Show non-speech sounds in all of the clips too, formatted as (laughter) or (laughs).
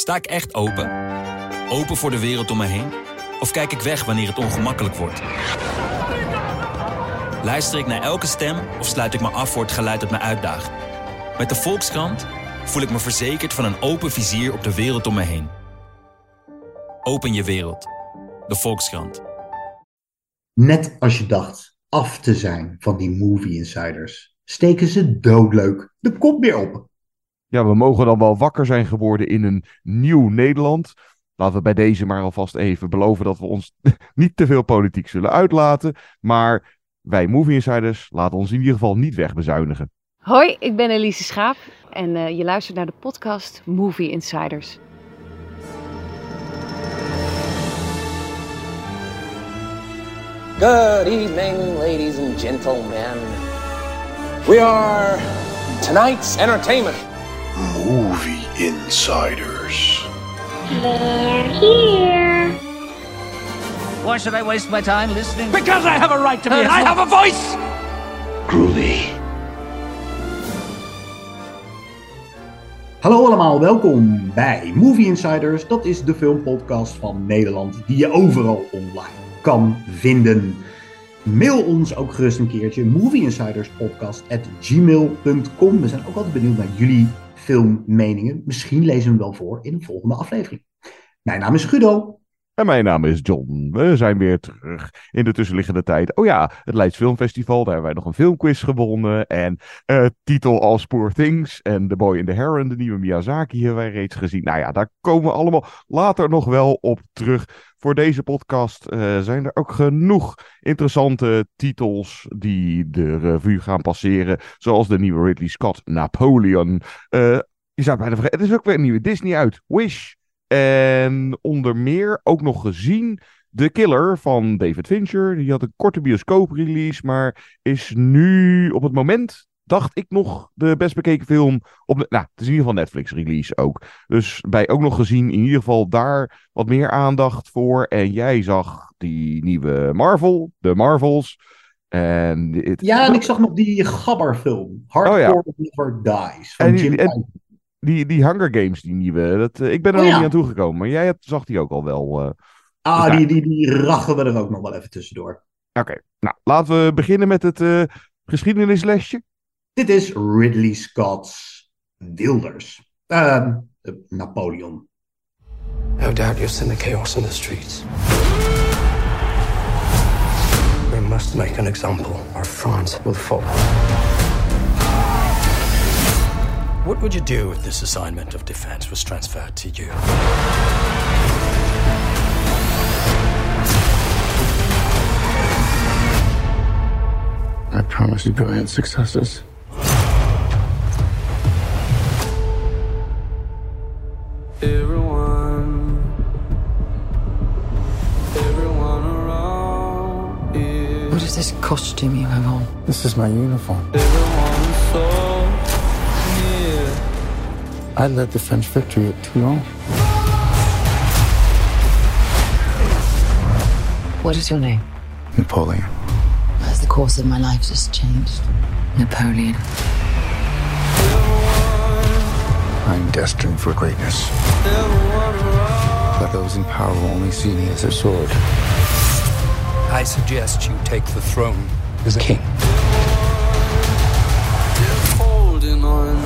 Sta ik echt open? Open voor de wereld om me heen? Of kijk ik weg wanneer het ongemakkelijk wordt? Luister ik naar elke stem of sluit ik me af voor het geluid dat me uitdaagt? Met de Volkskrant voel ik me verzekerd van een open vizier op de wereld om me heen. Open je wereld. De Volkskrant. Net als je dacht af te zijn van die movie insiders, steken ze doodleuk de kop weer op. Ja, we mogen dan wel wakker zijn geworden in een nieuw Nederland. Laten we bij deze maar alvast even beloven dat we ons (laughs) niet te veel politiek zullen uitlaten. Maar wij Movie Insiders laten ons in ieder geval niet wegbezuinigen. Hoi, ik ben Elise Schaap en uh, je luistert naar de podcast Movie Insiders. Good evening, ladies and gentlemen. We are tonight's entertainment. Movie Insiders. They're here. Why should I waste my time listening? Because I have a right to be. I have a voice. Groovy. Hallo allemaal, welkom bij Movie Insiders. Dat is de filmpodcast van Nederland die je overal online kan vinden. Mail ons ook gerust een keertje movieinsiderspodcast.gmail.com. We zijn ook altijd benieuwd naar jullie filmmeningen. Misschien lezen we hem wel voor in een volgende aflevering. Mijn naam is Guido. En mijn naam is John. We zijn weer terug in de tussenliggende tijd. Oh ja, het Leids Filmfestival. Daar hebben wij nog een filmquiz gewonnen. En uh, titel als Poor Things. En The Boy in the Heron, de nieuwe Miyazaki, hebben wij reeds gezien. Nou ja, daar komen we allemaal later nog wel op terug. Voor deze podcast uh, zijn er ook genoeg interessante titels die de revue gaan passeren. Zoals de nieuwe Ridley Scott Napoleon. Uh, je zou bijna vergeten, het is ook weer een nieuwe Disney uit. Wish. En onder meer ook nog gezien The Killer van David Fincher. Die had een korte bioscoop-release, maar is nu op het moment, dacht ik nog, de best bekeken film. Op nou, het is in ieder geval Netflix-release ook. Dus bij ook nog gezien, in ieder geval daar wat meer aandacht voor. En jij zag die nieuwe Marvel, de Marvels. En. Ja, en ik zag nog die Gabber-film, Hardcore oh, ja. Never Dies, van en die, Jim en, die, die Hunger Games, die nieuwe, dat, uh, ik ben er Oh, nog ja. niet aan toegekomen. Maar jij hebt, zag die ook al wel. Uh... Ah, Dus die, die, die rachen we er ook nog wel even tussendoor. Oké, okay. nou laten we beginnen met het uh, geschiedenislesje. Dit is Ridley Scott's Wilders. Uh, Napoleon. No doubt you've seen the chaos in the streets. We must make an example, or France will fall. What would you do if this assignment of defense was transferred to you? I promise you brilliant successes. Everyone, everyone around is. What is this costume you have on? This is my uniform. So. I led the French victory at Toulon. What is your name? Napoleon. As the course of my life just changed. Napoleon. I'm destined for greatness. But those in power will only see me as a sword. I suggest you take the throne as a king. Holding on.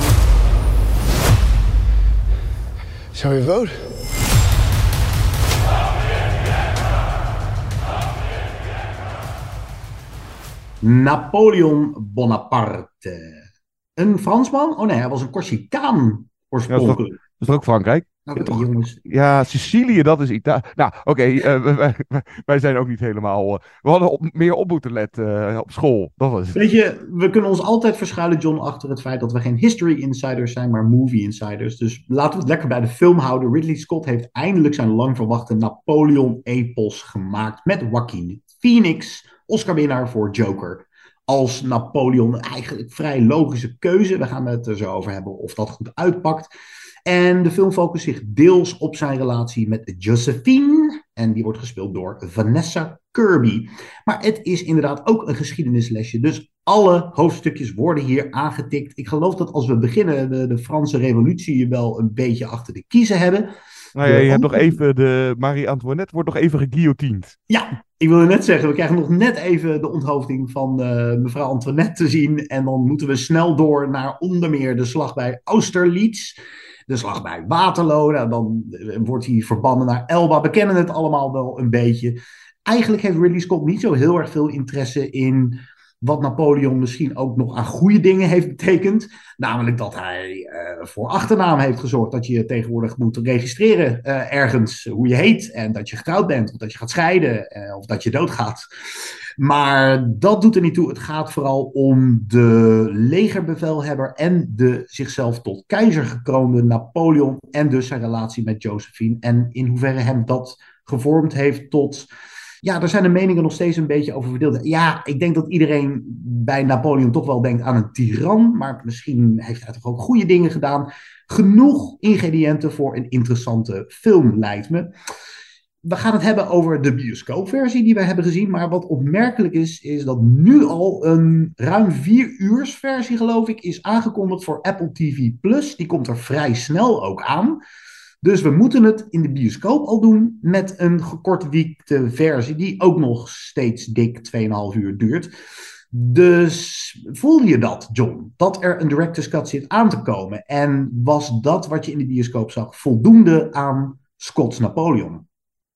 Shall we vote? Napoleon Bonaparte. Een Fransman? Oh nee, hij was een Corsicaan oorspronkelijk. Ja, dat is ook Frankrijk. Nou, ja, jongens. ja, Sicilië, dat is Italië. Nou, oké, (laughs) okay, uh, wij, wij, zijn ook niet helemaal. Uh, we hadden op, meer op moeten letten uh, op school. Dat was het. Weet je, we kunnen ons altijd verschuilen, John, achter het feit dat we geen history insiders zijn, maar movie insiders. Dus laten we het lekker bij de film houden. Ridley Scott heeft eindelijk zijn lang verwachte Napoleon-epos gemaakt met Joaquin Phoenix, Oscar-winnaar voor Joker. Als Napoleon eigenlijk vrij logische keuze. We gaan het er zo over hebben of dat goed uitpakt. En de film focust zich deels op zijn relatie met Josephine, En die wordt gespeeld door Vanessa Kirby. Maar het is inderdaad ook een geschiedenislesje. Dus alle hoofdstukjes worden hier aangetikt. Ik geloof dat als we beginnen de, de Franse revolutie wel een beetje achter de kiezen hebben. Nou ja, je hebt nog even de Marie-Antoinette wordt nog even geguillotined. Ja, ik wilde net zeggen, we krijgen nog net even de onthoofding van uh, mevrouw Antoinette te zien. En dan moeten we snel door naar onder meer de slag bij Austerlitz. De slag bij Waterloo. Nou, dan wordt hij verbannen naar Elba. We kennen het allemaal wel een beetje. Eigenlijk heeft Ridley Scott niet zo heel erg veel interesse in wat Napoleon misschien ook nog aan goede dingen heeft betekend. Namelijk dat hij uh, voor achternaam heeft gezorgd. Dat je tegenwoordig moet registreren uh, ergens hoe je heet. En dat je getrouwd bent. Of dat je gaat scheiden. Uh, of dat je doodgaat. Maar dat doet er niet toe. Het gaat vooral om de legerbevelhebber. En de zichzelf tot keizer gekroonde Napoleon. En dus zijn relatie met Josephine. En in hoeverre hem dat gevormd heeft tot ja, daar zijn de meningen nog steeds een beetje over verdeeld. Ja, ik denk dat iedereen bij Napoleon toch wel denkt aan een tiran, maar misschien heeft hij toch ook goede dingen gedaan. Genoeg ingrediënten voor een interessante film, lijkt me. We gaan het hebben over de bioscoopversie die wij hebben gezien. Maar wat opmerkelijk is, is dat nu al een ruim vier uurs versie, geloof ik, is aangekondigd voor Apple TV Plus. Die komt er vrij snel ook aan. Dus we moeten het in de bioscoop al doen met een gekortwiekte versie, die ook nog steeds dik 2,5 uur duurt. Dus voel je dat, John? Dat er een director's cut zit aan te komen? En was dat wat je in de bioscoop zag voldoende aan Scott's Napoleon?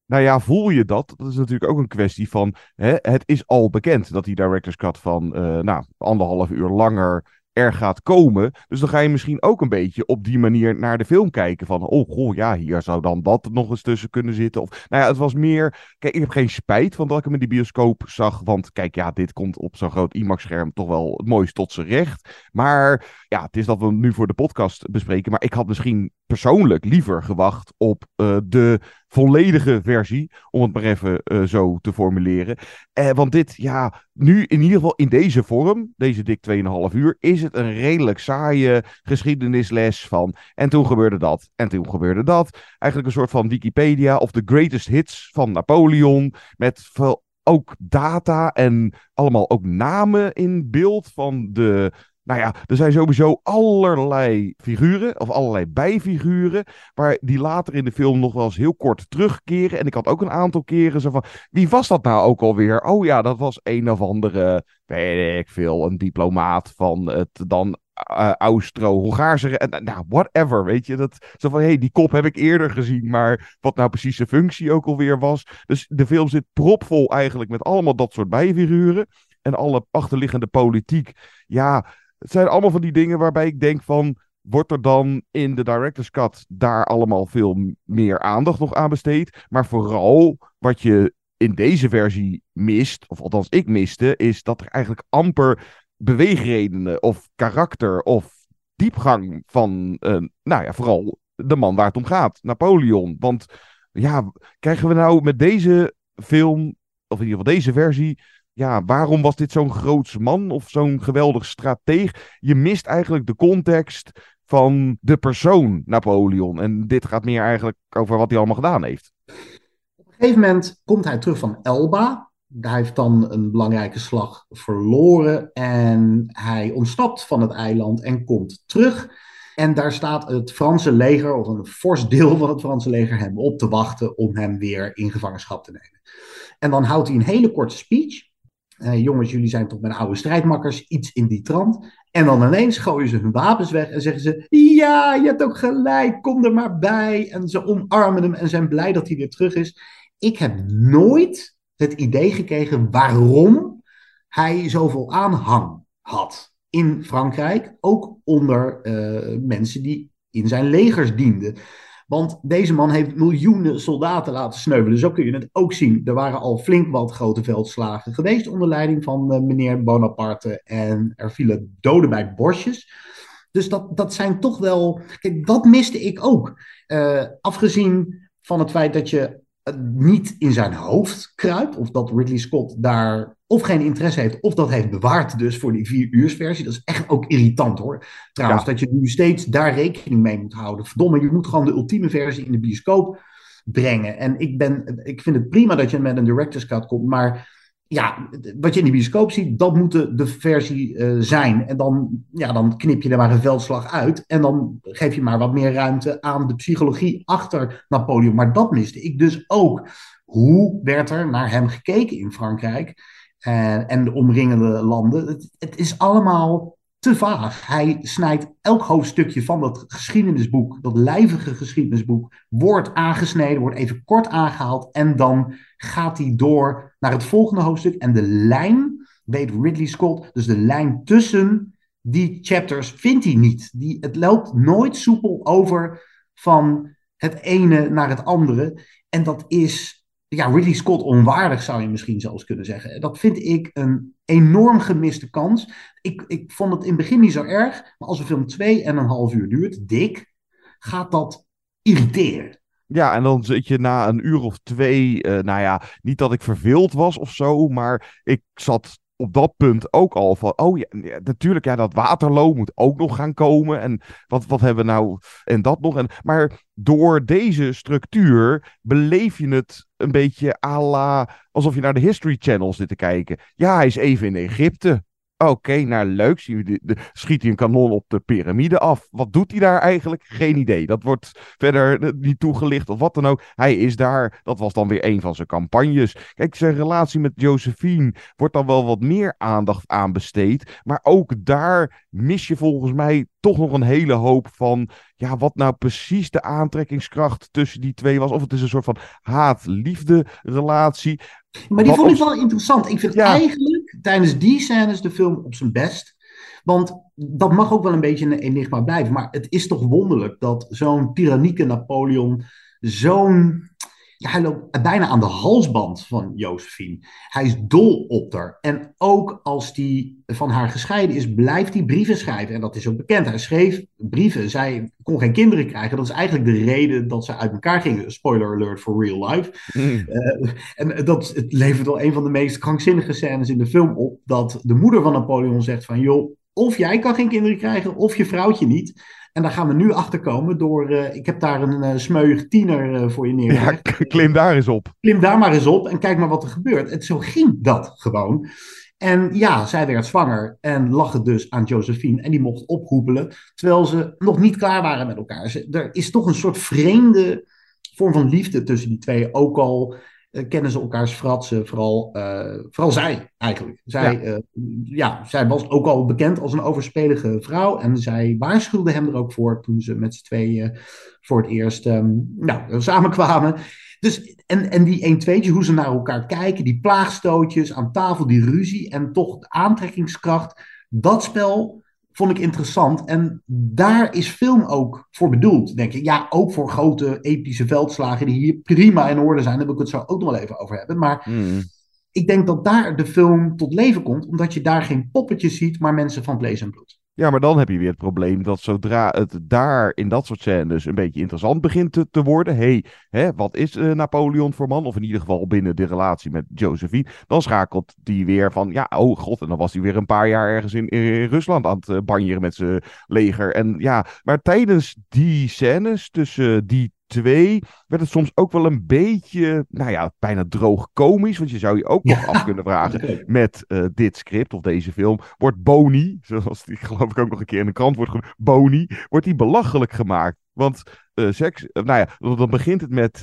Nou ja, voel je dat? Dat is natuurlijk ook een kwestie van. Hè, het is al bekend dat die director's cut van uh, nou, anderhalf uur langer er gaat komen. Dus dan ga je misschien ook een beetje op die manier naar de film kijken. Van, oh goh, ja, hier zou dan dat nog eens tussen kunnen zitten. Of, nou ja, het was meer... Kijk, ik heb geen spijt van dat ik hem in die bioscoop zag. Want kijk, ja, dit komt op zo'n groot IMAX-scherm toch wel het mooiste tot zijn recht. Maar ja, het is dat we hem nu voor de podcast bespreken. Maar ik had misschien persoonlijk liever gewacht op uh, de volledige versie, om het maar even uh, zo te formuleren. Uh, want dit, ja, nu in ieder geval in deze vorm, deze dik 2,5 uur, is het een redelijk saaie geschiedenisles van. En toen gebeurde dat, en toen gebeurde dat. Eigenlijk een soort van Wikipedia of the greatest hits van Napoleon, met veel ook data en allemaal ook namen in beeld van de nou ja, er zijn sowieso allerlei figuren, of allerlei bijfiguren, waar die later in de film nog wel eens heel kort terugkeren. En ik had ook een aantal keren zo van, wie was dat nou ook alweer? Oh ja, dat was een of andere, weet ik veel, een diplomaat van het dan uh, Austro-Hongaarse, nou, whatever, weet je. Dat, zo van, hé, hey, die kop heb ik eerder gezien, maar wat nou precies de functie ook alweer was. Dus de film zit propvol eigenlijk met allemaal dat soort bijfiguren. En alle achterliggende politiek, ja, het zijn allemaal van die dingen waarbij ik denk van... Wordt er dan in de director's cut daar allemaal veel meer aandacht nog aan besteed? Maar vooral wat je in deze versie mist, of althans ik miste, is dat er eigenlijk amper beweegredenen of karakter of diepgang van, uh, nou ja, vooral de man waar het om gaat, Napoleon. Want ja, krijgen we nou met deze film, of in ieder geval deze versie, ja, waarom was dit zo'n groots man of zo'n geweldig strateeg? Je mist eigenlijk de context van de persoon Napoleon. En dit gaat meer eigenlijk over wat hij allemaal gedaan heeft. Op een gegeven moment komt hij terug van Elba. Hij heeft dan een belangrijke slag verloren en hij ontsnapt van het eiland en komt terug. En daar staat het Franse leger, of een fors deel van het Franse leger, hem op te wachten om hem weer in gevangenschap te nemen. En dan houdt hij een hele korte speech. Uh, jongens, jullie zijn toch mijn oude strijdmakkers, iets in die trant. En dan ineens gooien ze hun wapens weg en zeggen ze: Ja, je hebt ook gelijk, kom er maar bij. En ze omarmen hem en zijn blij dat hij weer terug is. Ik heb nooit het idee gekregen waarom hij zoveel aanhang had in Frankrijk, ook onder uh, mensen die in zijn legers dienden. Want deze man heeft miljoenen soldaten laten sneuvelen. Zo kun je het ook zien. Er waren al flink wat grote veldslagen geweest onder leiding van uh, meneer Bonaparte. En er vielen doden bij borstjes. Dus dat, dat zijn toch wel. Kijk, dat miste ik ook. Uh, afgezien van het feit dat je niet in zijn hoofd kruipt. Of dat Ridley Scott daar of geen interesse heeft, of dat heeft bewaard dus voor die vier uur versie. Dat is echt ook irritant hoor. Trouwens, dat je nu steeds daar rekening mee moet houden. Verdomme, je moet gewoon de ultieme versie in de bioscoop brengen. En ik, ben, ik vind het prima dat je met een director's cut komt, maar ja, wat je in de bioscoop ziet, dat moet de, versie uh, zijn. En dan, ja, dan knip je er maar een veldslag uit. En dan geef je maar wat meer ruimte aan de psychologie achter Napoleon. Maar dat miste ik dus ook. Hoe werd er naar hem gekeken in Frankrijk en, en de omringende landen? Het is allemaal te vaag. Hij snijdt elk hoofdstukje van dat geschiedenisboek, dat lijvige geschiedenisboek, wordt aangesneden, wordt even kort aangehaald en dan gaat hij door naar het volgende hoofdstuk. En de lijn, weet Ridley Scott, dus de lijn tussen die chapters vindt hij niet. Die, het loopt nooit soepel over van het ene naar het andere. En dat is ja, Ridley Scott onwaardig, zou je misschien zelfs kunnen zeggen. Dat vind ik een enorm gemiste kans. Ik, ik vond het in het begin niet zo erg, maar als een film twee en een half uur duurt, dik, gaat dat irriteren. Ja, en dan zit je na een uur of twee, uh, nou ja, niet dat ik verveeld was of zo, maar ik zat op dat punt ook al van, oh ja, natuurlijk, ja, dat Waterloo moet ook nog gaan komen. En wat, wat hebben we nou, en dat nog. En, maar door deze structuur beleef je het een beetje à la, alsof je naar de History Channel zit te kijken. Ja, hij is even in Egypte. Oké, nou leuk. Schiet hij een kanon op de piramide af. Wat doet hij daar eigenlijk? Geen idee. Dat wordt verder eh, niet toegelicht of wat dan ook. Hij is daar. Dat was dan weer een van zijn campagnes. Kijk, zijn relatie met Josephine wordt dan wel wat meer aandacht aan besteed. Maar ook daar mis je volgens mij toch nog een hele hoop van. Ja, wat nou precies de aantrekkingskracht tussen die twee was. Of het is een soort van haat-liefde relatie. Maar die vond ik wel interessant. Ik vind eigenlijk tijdens die scènes de film op zijn best. Want dat mag ook wel een beetje een enigma blijven. Maar het is toch wonderlijk dat zo'n tyrannieke Napoleon zo'n hij loopt bijna aan de halsband van Josephine. Hij is dol op haar. En ook als hij van haar gescheiden is, blijft hij brieven schrijven. En dat is ook bekend. Hij schreef brieven. Zij kon geen kinderen krijgen. Dat is eigenlijk de reden dat ze uit elkaar gingen. Spoiler alert for real life. Mm. Uh, en dat, het levert wel een van de meest krankzinnige scènes in de film op. Dat de moeder van Napoleon zegt van... joh, of jij kan geen kinderen krijgen, of je vrouwtje niet. En daar gaan we nu achter komen door. Uh, ik heb daar een uh, smeuig tiener uh, voor je neergelegd. Ja, klim daar eens op. Klim daar maar eens op en kijk maar wat er gebeurt. En zo ging dat gewoon. En ja, zij werd zwanger en lag het dus aan Josephine. En die mocht ophoepelen, terwijl ze nog niet klaar waren met elkaar. Ze, er is toch een soort vreemde vorm van liefde tussen die twee. Ook al kennen ze elkaars fratsen, vooral, uh, vooral zij eigenlijk. Zij, ja. Uh, ja. zij was ook al bekend als een overspelige vrouw en zij waarschuwde hem er ook voor toen ze met z'n tweeën voor het eerst um, nou, (laughs) samenkwamen. Dus, en, en die 1 2 hoe ze naar elkaar kijken, die plaagstootjes aan tafel, die ruzie en toch de aantrekkingskracht. Dat spel vond ik interessant. En daar is film ook voor bedoeld, denk ik. Ja, ook voor grote epische veldslagen die hier prima in orde zijn. Daar wil ik het zo ook nog wel even over hebben. Maar mm. ik denk dat daar de film tot leven komt, omdat je daar geen poppetjes ziet, maar mensen van vlees en bloed. Ja, maar dan heb je weer het probleem dat zodra het daar in dat soort scènes een beetje interessant begint te, te worden. hey, hè, wat is uh, Napoleon voor man? Of in ieder geval binnen de relatie met Josephine. Dan schakelt die weer van, ja, oh god. En dan was hij weer een paar jaar ergens in, in Rusland aan het uh, banjeren met zijn leger. En ja, maar tijdens die scènes tussen die twee werd het soms ook wel een beetje, nou ja, bijna droog komisch. Want je zou je ook nog af kunnen vragen (laughs) met uh, dit script of deze film. Wordt Boni, zoals die geloof ik ook nog een keer in de krant wordt genoemd, Boni, wordt die belachelijk gemaakt. Want uh, seks, uh, nou ja, dan begint het met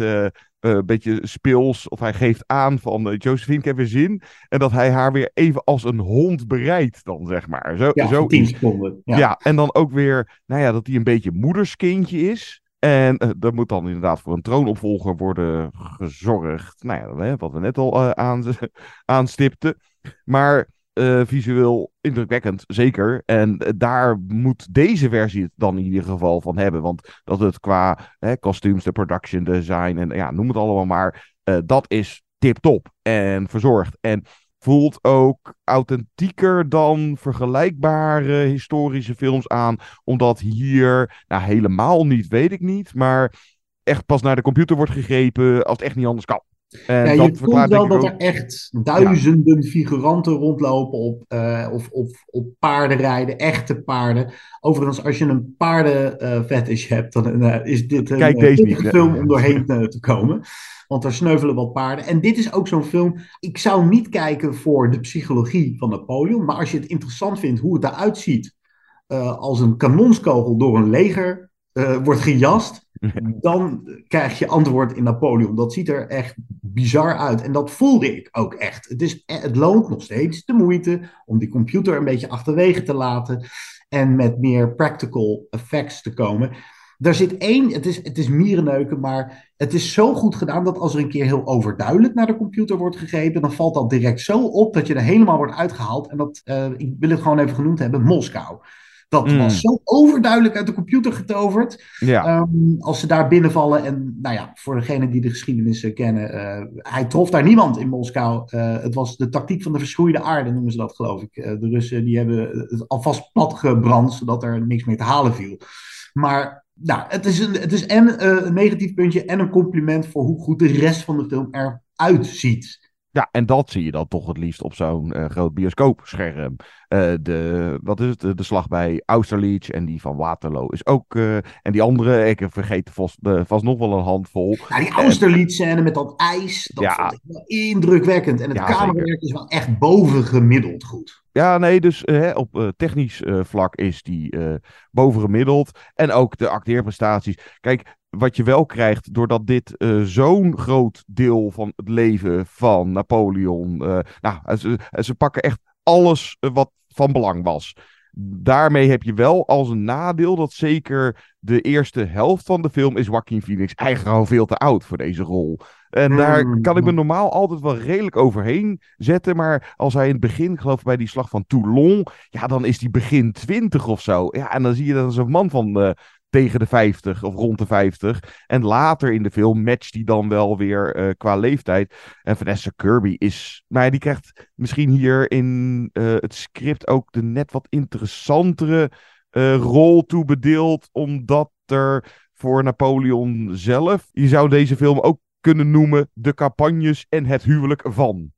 een beetje speels. Of hij geeft aan van Josephine, ik heb weer zin. En dat hij haar weer even als een hond bereidt dan, zeg maar. Zo, ja, zo tien seconden. Ja. ja, en dan ook weer, nou ja, dat hij een beetje moederskindje is. En uh, er moet dan inderdaad voor een troonopvolger worden gezorgd. Nou ja, wat we net al uh, aan, (laughs) aanstipten. Maar uh, visueel indrukwekkend, zeker. En daar moet deze versie het dan in ieder geval van hebben. Want dat het qua kostuums, de production design en ja, noem het allemaal maar. dat is tip-top en verzorgd. En voelt ook authentieker dan vergelijkbare historische films aan. Omdat hier, nou helemaal niet, weet ik niet. Maar echt pas naar de computer wordt gegrepen als het echt niet anders kan. En ja, dat je voelt wel dat ook- er echt duizenden figuranten rondlopen op, eh, of, op paarden rijden, echte paarden. Overigens, als je een paardenfetish hebt, dan eh, is dit een Kijk eh, deze niet. film om doorheen te komen. Want er sneuvelen wat paarden. En dit is ook zo'n film. Ik zou niet kijken voor de psychologie van Napoleon. Maar als je het interessant vindt hoe het eruit ziet. als een kanonskogel door een leger eh, wordt gejast. Dan krijg je antwoord in Napoleon. Dat ziet er echt bizar uit. En dat voelde ik ook echt. Het, is, het loont nog steeds de moeite om die computer een beetje achterwege te laten. En met meer practical effects te komen. Daar zit één, het is, het is mierenneuken, maar het is zo goed gedaan dat als er een keer heel overduidelijk naar de computer wordt gegrepen, dan valt dat direct zo op dat je er helemaal wordt uitgehaald. En dat, eh, ik wil het gewoon even genoemd hebben, Moskou. Dat Mm. was zo overduidelijk uit de computer getoverd. Ja. Ehm, als ze daar binnenvallen. En nou ja, voor degenen die de geschiedenis kennen. eh, hij trof daar niemand in Moskou. Eh, het was de tactiek van de verschroeide aarde, noemen ze dat geloof ik. Eh, de Russen die hebben het alvast plat gebrand, zodat er niks meer te halen viel. Maar nou, het is, een, het is en een negatief puntje en een compliment voor hoe goed de rest van de film eruit ziet. Ja, en dat zie je dan toch het liefst op zo'n eh, groot bioscoopscherm. Eh, de, wat is het? De, de slag bij Austerlitz en die van Waterloo is ook. eh, en die andere, ik vergeet vast, vast nog wel een handvol. Nou, die Austerlitz-scène met dat ijs, dat Ja. vond ik wel indrukwekkend. En het Ja, camerawerk is wel echt bovengemiddeld goed. Ja, nee, dus hè, op technisch vlak is die bovengemiddeld. En ook de acteerprestaties. Kijk, wat je wel krijgt, doordat dit eh, zo'n groot deel van het leven van Napoleon. eh, nou, ze, ze pakken echt alles eh, wat van belang was. Daarmee heb je wel als een nadeel dat zeker de eerste helft van de film is Joaquin Phoenix eigenlijk al veel te oud voor deze rol. En daar Mm. kan ik me normaal altijd wel redelijk overheen zetten. Maar als hij in het begin, ik geloof bij die slag van Toulon, ja, dan is hij begin twintig of zo. Ja, en dan zie je dat als een man van eh, tegen de 50 of rond de 50. En later in de film matcht hij dan wel weer eh, qua leeftijd. En Vanessa Kirby is, nou ja, die krijgt misschien hier in eh, het script ook de net wat interessantere eh, rol toebedeeld. Omdat er voor Napoleon zelf, je zou deze film ook kunnen noemen de campagnes en het huwelijk van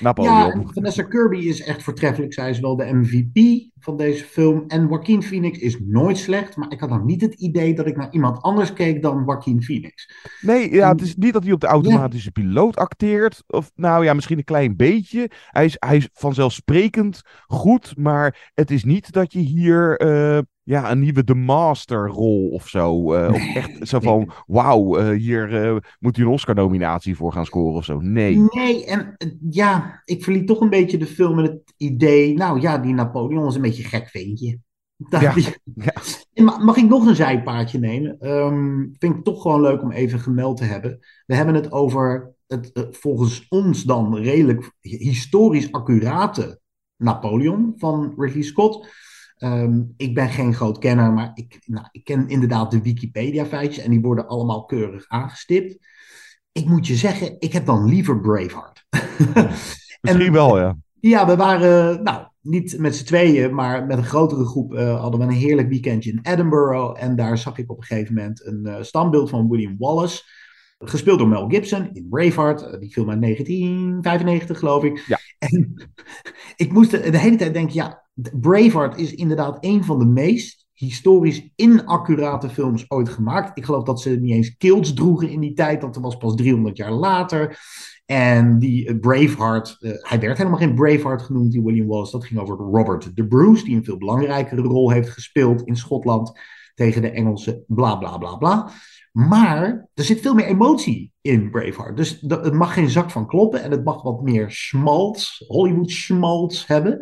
Napoleon. Ja, Vanessa Kirby is echt voortreffelijk. Zij is wel de MVP van deze film. En Joaquin Phoenix is nooit slecht. Maar ik had nog niet het idee dat ik naar iemand anders keek dan Joaquin Phoenix. Nee, ja, het is niet dat hij op de automatische piloot acteert. Of nou ja, misschien een klein beetje. Hij is, hij is vanzelfsprekend goed. Maar het is niet dat je hier eh, ja, een nieuwe The Master rol of zo. eh, of echt zo van, wauw, eh, hier eh, moet hij een Oscar-nominatie voor gaan scoren of zo. Nee. Nee, en ja, ik verliet toch een beetje de film met het idee. Nou ja, die Napoleon is een beetje een gek ventje. (laughs) Ja. ma- Mag ik nog een zijpaardje nemen? Ehm, vind ik toch gewoon leuk om even gemeld te hebben. We hebben het over het volgens ons dan redelijk historisch accurate Napoleon van Ridley Scott. Ehm, ik ben geen groot kenner, maar ik, nou, ik ken inderdaad de Wikipedia-feitjes en die worden allemaal keurig aangestipt. Ik moet je zeggen, ik heb dan liever Braveheart. (laughs) Misschien wel, ja. Ja, we waren, nou, niet met z'n tweeën, maar met een grotere groep eh, hadden we een heerlijk weekendje in Edinburgh. En daar zag ik op een gegeven moment een eh, standbeeld van William Wallace. Gespeeld door Mel Gibson in Braveheart. eh, die film uit 1995, geloof ik. Ja. En (laughs) ik moest de, de hele tijd denken, ja, Braveheart is inderdaad een van de meest historisch inaccurate films ooit gemaakt. Ik geloof dat ze niet eens kilts droegen in die tijd. Dat was pas 300 jaar later. En die eh, Braveheart, eh, hij werd helemaal geen Braveheart genoemd, die William Wallace. Dat ging over Robert de Bruce, die een veel belangrijkere rol heeft gespeeld in Schotland tegen de Engelsen, bla bla bla bla. Maar er zit veel meer emotie in Braveheart. Dus dat- het mag geen zak van kloppen en het mag wat meer schmaltz, Hollywood schmaltz hebben.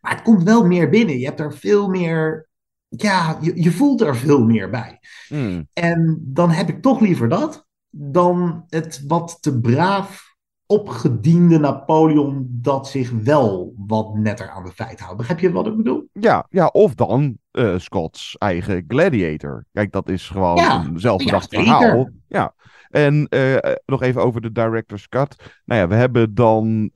Maar het komt wel meer binnen. Je hebt er veel meer, ja, je, je voelt er veel meer bij. Hmm. En dan heb ik toch liever dat dan het wat te braaf opgediende Napoleon dat zich wel wat netter aan de feit houdt. Begrijp je wat ik bedoel? Ja, ja, of dan eh Scott's eigen Gladiator. Kijk, dat is gewoon Ja, een zelfbedacht ja, verhaal. Ja. En eh, eh, nog even over de director's cut. Nou ja, we hebben dan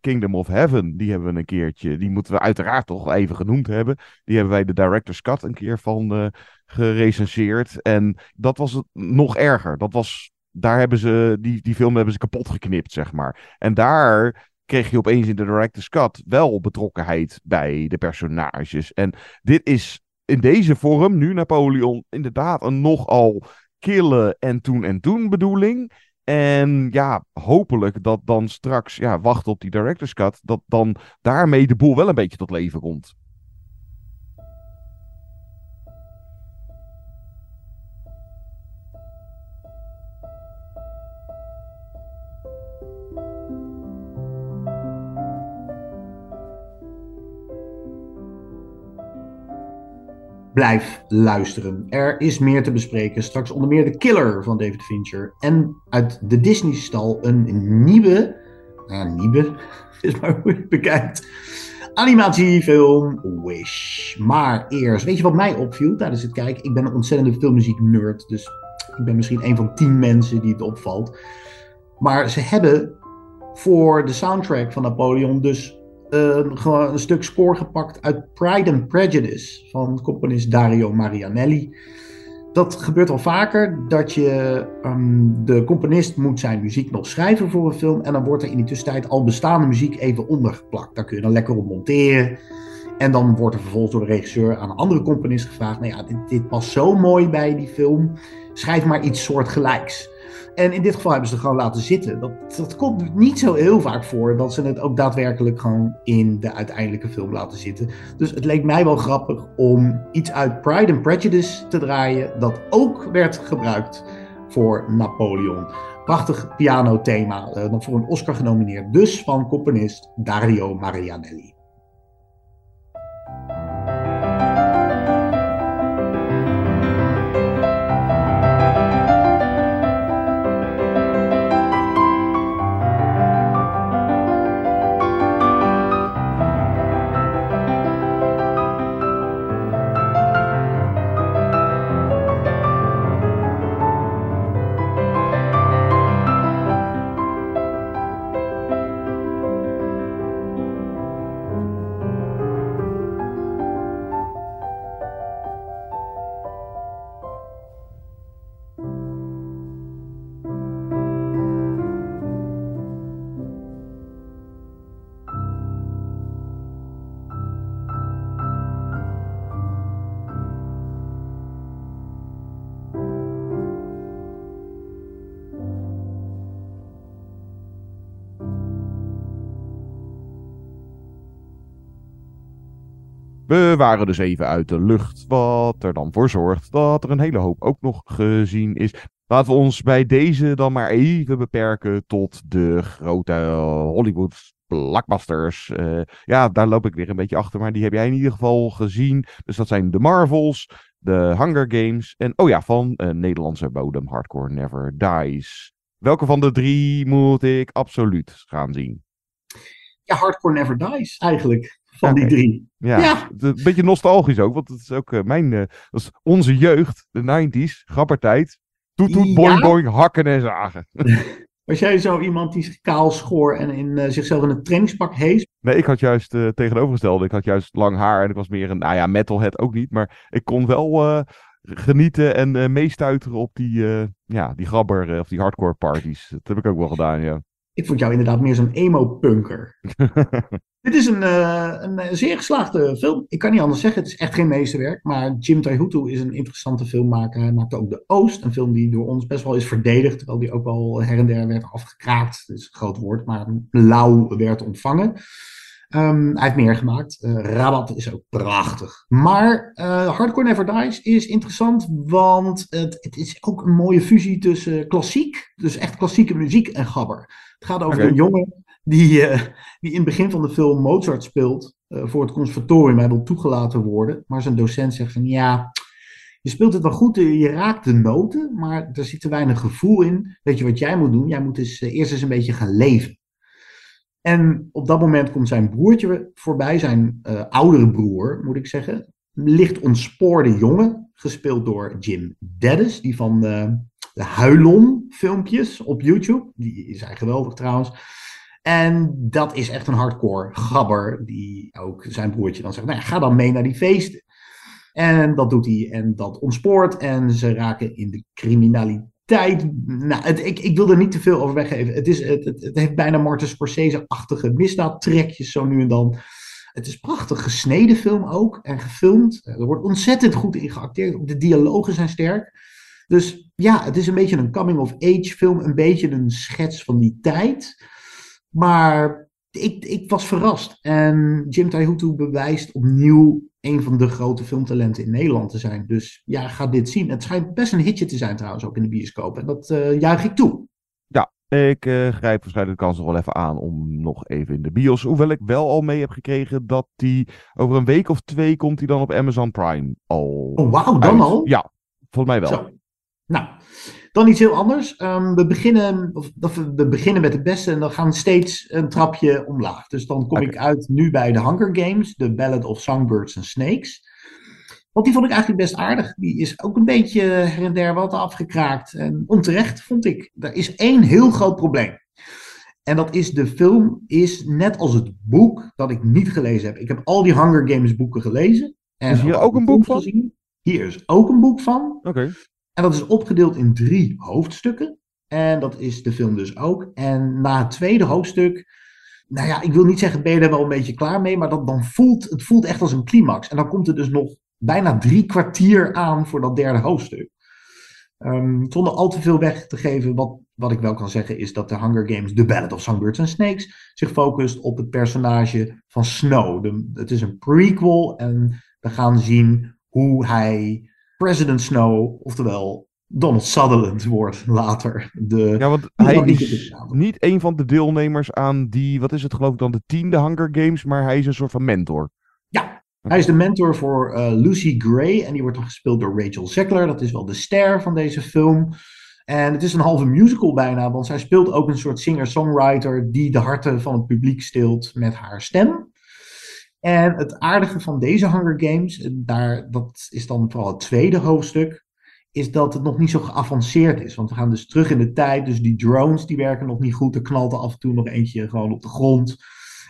Kingdom of Heaven. Die hebben we een keertje. Die moeten we uiteraard toch even genoemd hebben. Die hebben wij de director's cut een keer van gerecenseerd. En dat was het nog erger. Dat was daar hebben ze, die, die film hebben ze kapot geknipt, zeg maar. En daar kreeg je opeens in de director's cut wel betrokkenheid bij de personages. En dit is in deze vorm, nu Napoleon, inderdaad een nogal kille en toen en toen bedoeling. En ja, hopelijk dat dan straks, ja, wacht op die director's cut, dat dan daarmee de boel wel een beetje tot leven komt. Blijf luisteren. Er is meer te bespreken. Straks onder meer de killer van David Fincher. En uit de Disney-stal een nieuwe. Nou, nieuwe. (laughs) Is maar hoe je het bekijkt. Animatiefilm Wish. Maar eerst, weet je wat mij opviel tijdens het kijken? Ik ben een ontzettende filmmuziek-nerd. Dus ik ben misschien een van tien mensen die het opvalt. Maar ze hebben voor de soundtrack van Napoleon dus gewoon een stuk score gepakt uit Pride and Prejudice van componist Dario Marianelli. Dat gebeurt al vaker, dat je um, de componist moet zijn muziek nog schrijven voor een film en dan wordt er in die tussentijd al bestaande muziek even ondergeplakt. Daar kun je dan lekker op monteren. En dan wordt er vervolgens door de regisseur aan een andere componist gevraagd: nou ja, dit, dit past zo mooi bij die film, schrijf maar iets soortgelijks. En in dit geval hebben ze het gewoon laten zitten. Dat, dat komt niet zo heel vaak voor dat ze het ook daadwerkelijk gewoon in de uiteindelijke film laten zitten. Dus het leek mij wel grappig om iets uit Pride and Prejudice te draaien dat ook werd gebruikt voor Napoleon. Prachtig pianothema, uh, nog voor een Oscar genomineerd. Dus van componist Dario Marianelli. Waren dus even uit de lucht, wat er dan voor zorgt dat er een hele hoop ook nog gezien is. Laten we ons bij deze dan maar even beperken tot de grote Hollywood blockbusters. Uh, ja, daar loop ik weer een beetje achter, maar die heb jij in ieder geval gezien. Dus dat zijn de Marvels, de Hunger Games en, oh ja, van uh, Nederlandse bodem, Hardcore Never Dies. Welke van de drie moet ik absoluut gaan zien? Ja, Hardcore Never Dies eigenlijk van die drie. Ja, ja. een beetje nostalgisch ook, want het is ook uh, mijn, uh, dat is onze jeugd, de 90s, grappertijd. Toet, toet, boing, ja. boing, hakken en zagen. (laughs) Was jij zo iemand die zich kaal schoor en in, uh, zichzelf in een trainingspak hees? Nee, ik had juist uh, tegenovergestelde. Ik had juist lang haar en ik was meer een, nou ja, metalhead ook niet. Maar ik kon wel uh, genieten en meestuiteren op die, ja, die grabber of die hardcore parties. Dat heb ik ook wel gedaan, ja. Ik vond jou inderdaad meer zo'n emo-punker. (laughs) Dit is een, uh, een zeer geslaagde film. Ik kan niet anders zeggen, het is echt geen meesterwerk. Maar Jim Taihutu is een interessante filmmaker. Hij maakte ook De Oost, een film die door ons best wel is verdedigd. Terwijl die ook wel her en der werd afgekraakt. Dat is een groot woord, maar lauw werd ontvangen. Um, hij heeft meer gemaakt. Uh, Rabat is ook prachtig. Maar uh, Hardcore Never Dies is interessant, want het, het, is ook een mooie fusie tussen klassiek, dus echt klassieke muziek en gabber. Het gaat over okay. een jongen die, uh, die in het begin van de film Mozart speelt voor het conservatorium. Hij wil toegelaten worden, maar zijn docent zegt van ja, je speelt het wel goed, je raakt de noten, maar er zit te weinig gevoel in. Weet je wat jij moet doen? Jij moet dus eerst eens een beetje gaan leven. En op dat moment komt zijn broertje voorbij, zijn oudere broer, moet ik zeggen. Licht ontspoorde jongen, gespeeld door Jim Dennis, die van de Huilon filmpjes op YouTube. Die zijn geweldig trouwens. En dat is echt een hardcore gabber, die ook zijn broertje dan zegt, nou ja, ga dan mee naar die feesten. En dat doet hij en dat ontspoort en ze raken in de criminaliteit. Nou, ik, ik wil er niet te veel over weggeven. Het, is, het, het, het heeft bijna Martin Scorsese-achtige misdaadtrekjes zo nu en dan. Het is prachtig gesneden film ook en gefilmd. Er wordt ontzettend goed in geacteerd. De dialogen zijn sterk. Dus ja, het is een beetje een coming-of-age film. Een beetje een schets van die tijd. Maar ik, ik was verrast. En Jim Taihutu bewijst opnieuw een van de grote filmtalenten in Nederland te zijn. Dus ja, ga dit zien. Het schijnt best een hitje te zijn trouwens ook in de bioscoop. En dat uh, juich ik toe. Ja, ik uh, grijp waarschijnlijk de kans nog wel even aan om nog even in de bios. Hoewel ik wel al mee heb gekregen dat die over een week of twee komt hij dan op Amazon Prime al. Oh, wauw, dan uit. al? Ja, volgens mij wel. Zo. Nou, dan iets heel anders. Um, we, beginnen, of, of, we beginnen met het beste en dan gaan we steeds een trapje omlaag. Dus dan kom ik uit nu bij de Hunger Games, The Ballad of Songbirds and Snakes. Want die vond ik eigenlijk best aardig. Die is ook een beetje her en der wat afgekraakt. En onterecht vond ik. Er is één heel groot probleem. En dat is de film is net als het boek dat ik niet gelezen heb. Ik heb al die Hunger Games boeken gelezen. En Is hier ook een boek van? gezien. Hier is ook een boek van. Oké. En dat is opgedeeld in drie hoofdstukken. En dat is de film dus ook. En na het tweede hoofdstuk, nou ja, ik wil niet zeggen, ben je er wel een beetje klaar mee, maar dat, dan voelt het voelt echt als een climax. En dan komt er dus nog bijna drie kwartier aan voor dat derde hoofdstuk. Ehm, zonder al te veel weg te geven, wat, wat ik wel kan zeggen, is dat de Hunger Games, The Ballad of Songbirds and Snakes, zich focust op het personage van Snow. Het is een prequel en we gaan zien hoe hij President Snow, oftewel Donald Sutherland, wordt later. De, Ja, want hij is niet een van de deelnemers aan die, wat is het geloof ik dan, de tiende Hunger Games, maar hij is een soort van mentor. Ja, hij is de mentor voor eh, Lucy Gray en die wordt dan gespeeld door Rachel Zegler. Dat is wel de ster van deze film. En het is een halve musical bijna, want zij speelt ook een soort singer-songwriter die de harten van het publiek steelt met haar stem. En het aardige van deze Hunger Games, daar, dat is dan vooral het tweede hoofdstuk, is dat het nog niet zo geavanceerd is. Want we gaan dus terug in de tijd, dus die drones die werken nog niet goed. Er knalt er af en toe nog eentje gewoon op de grond.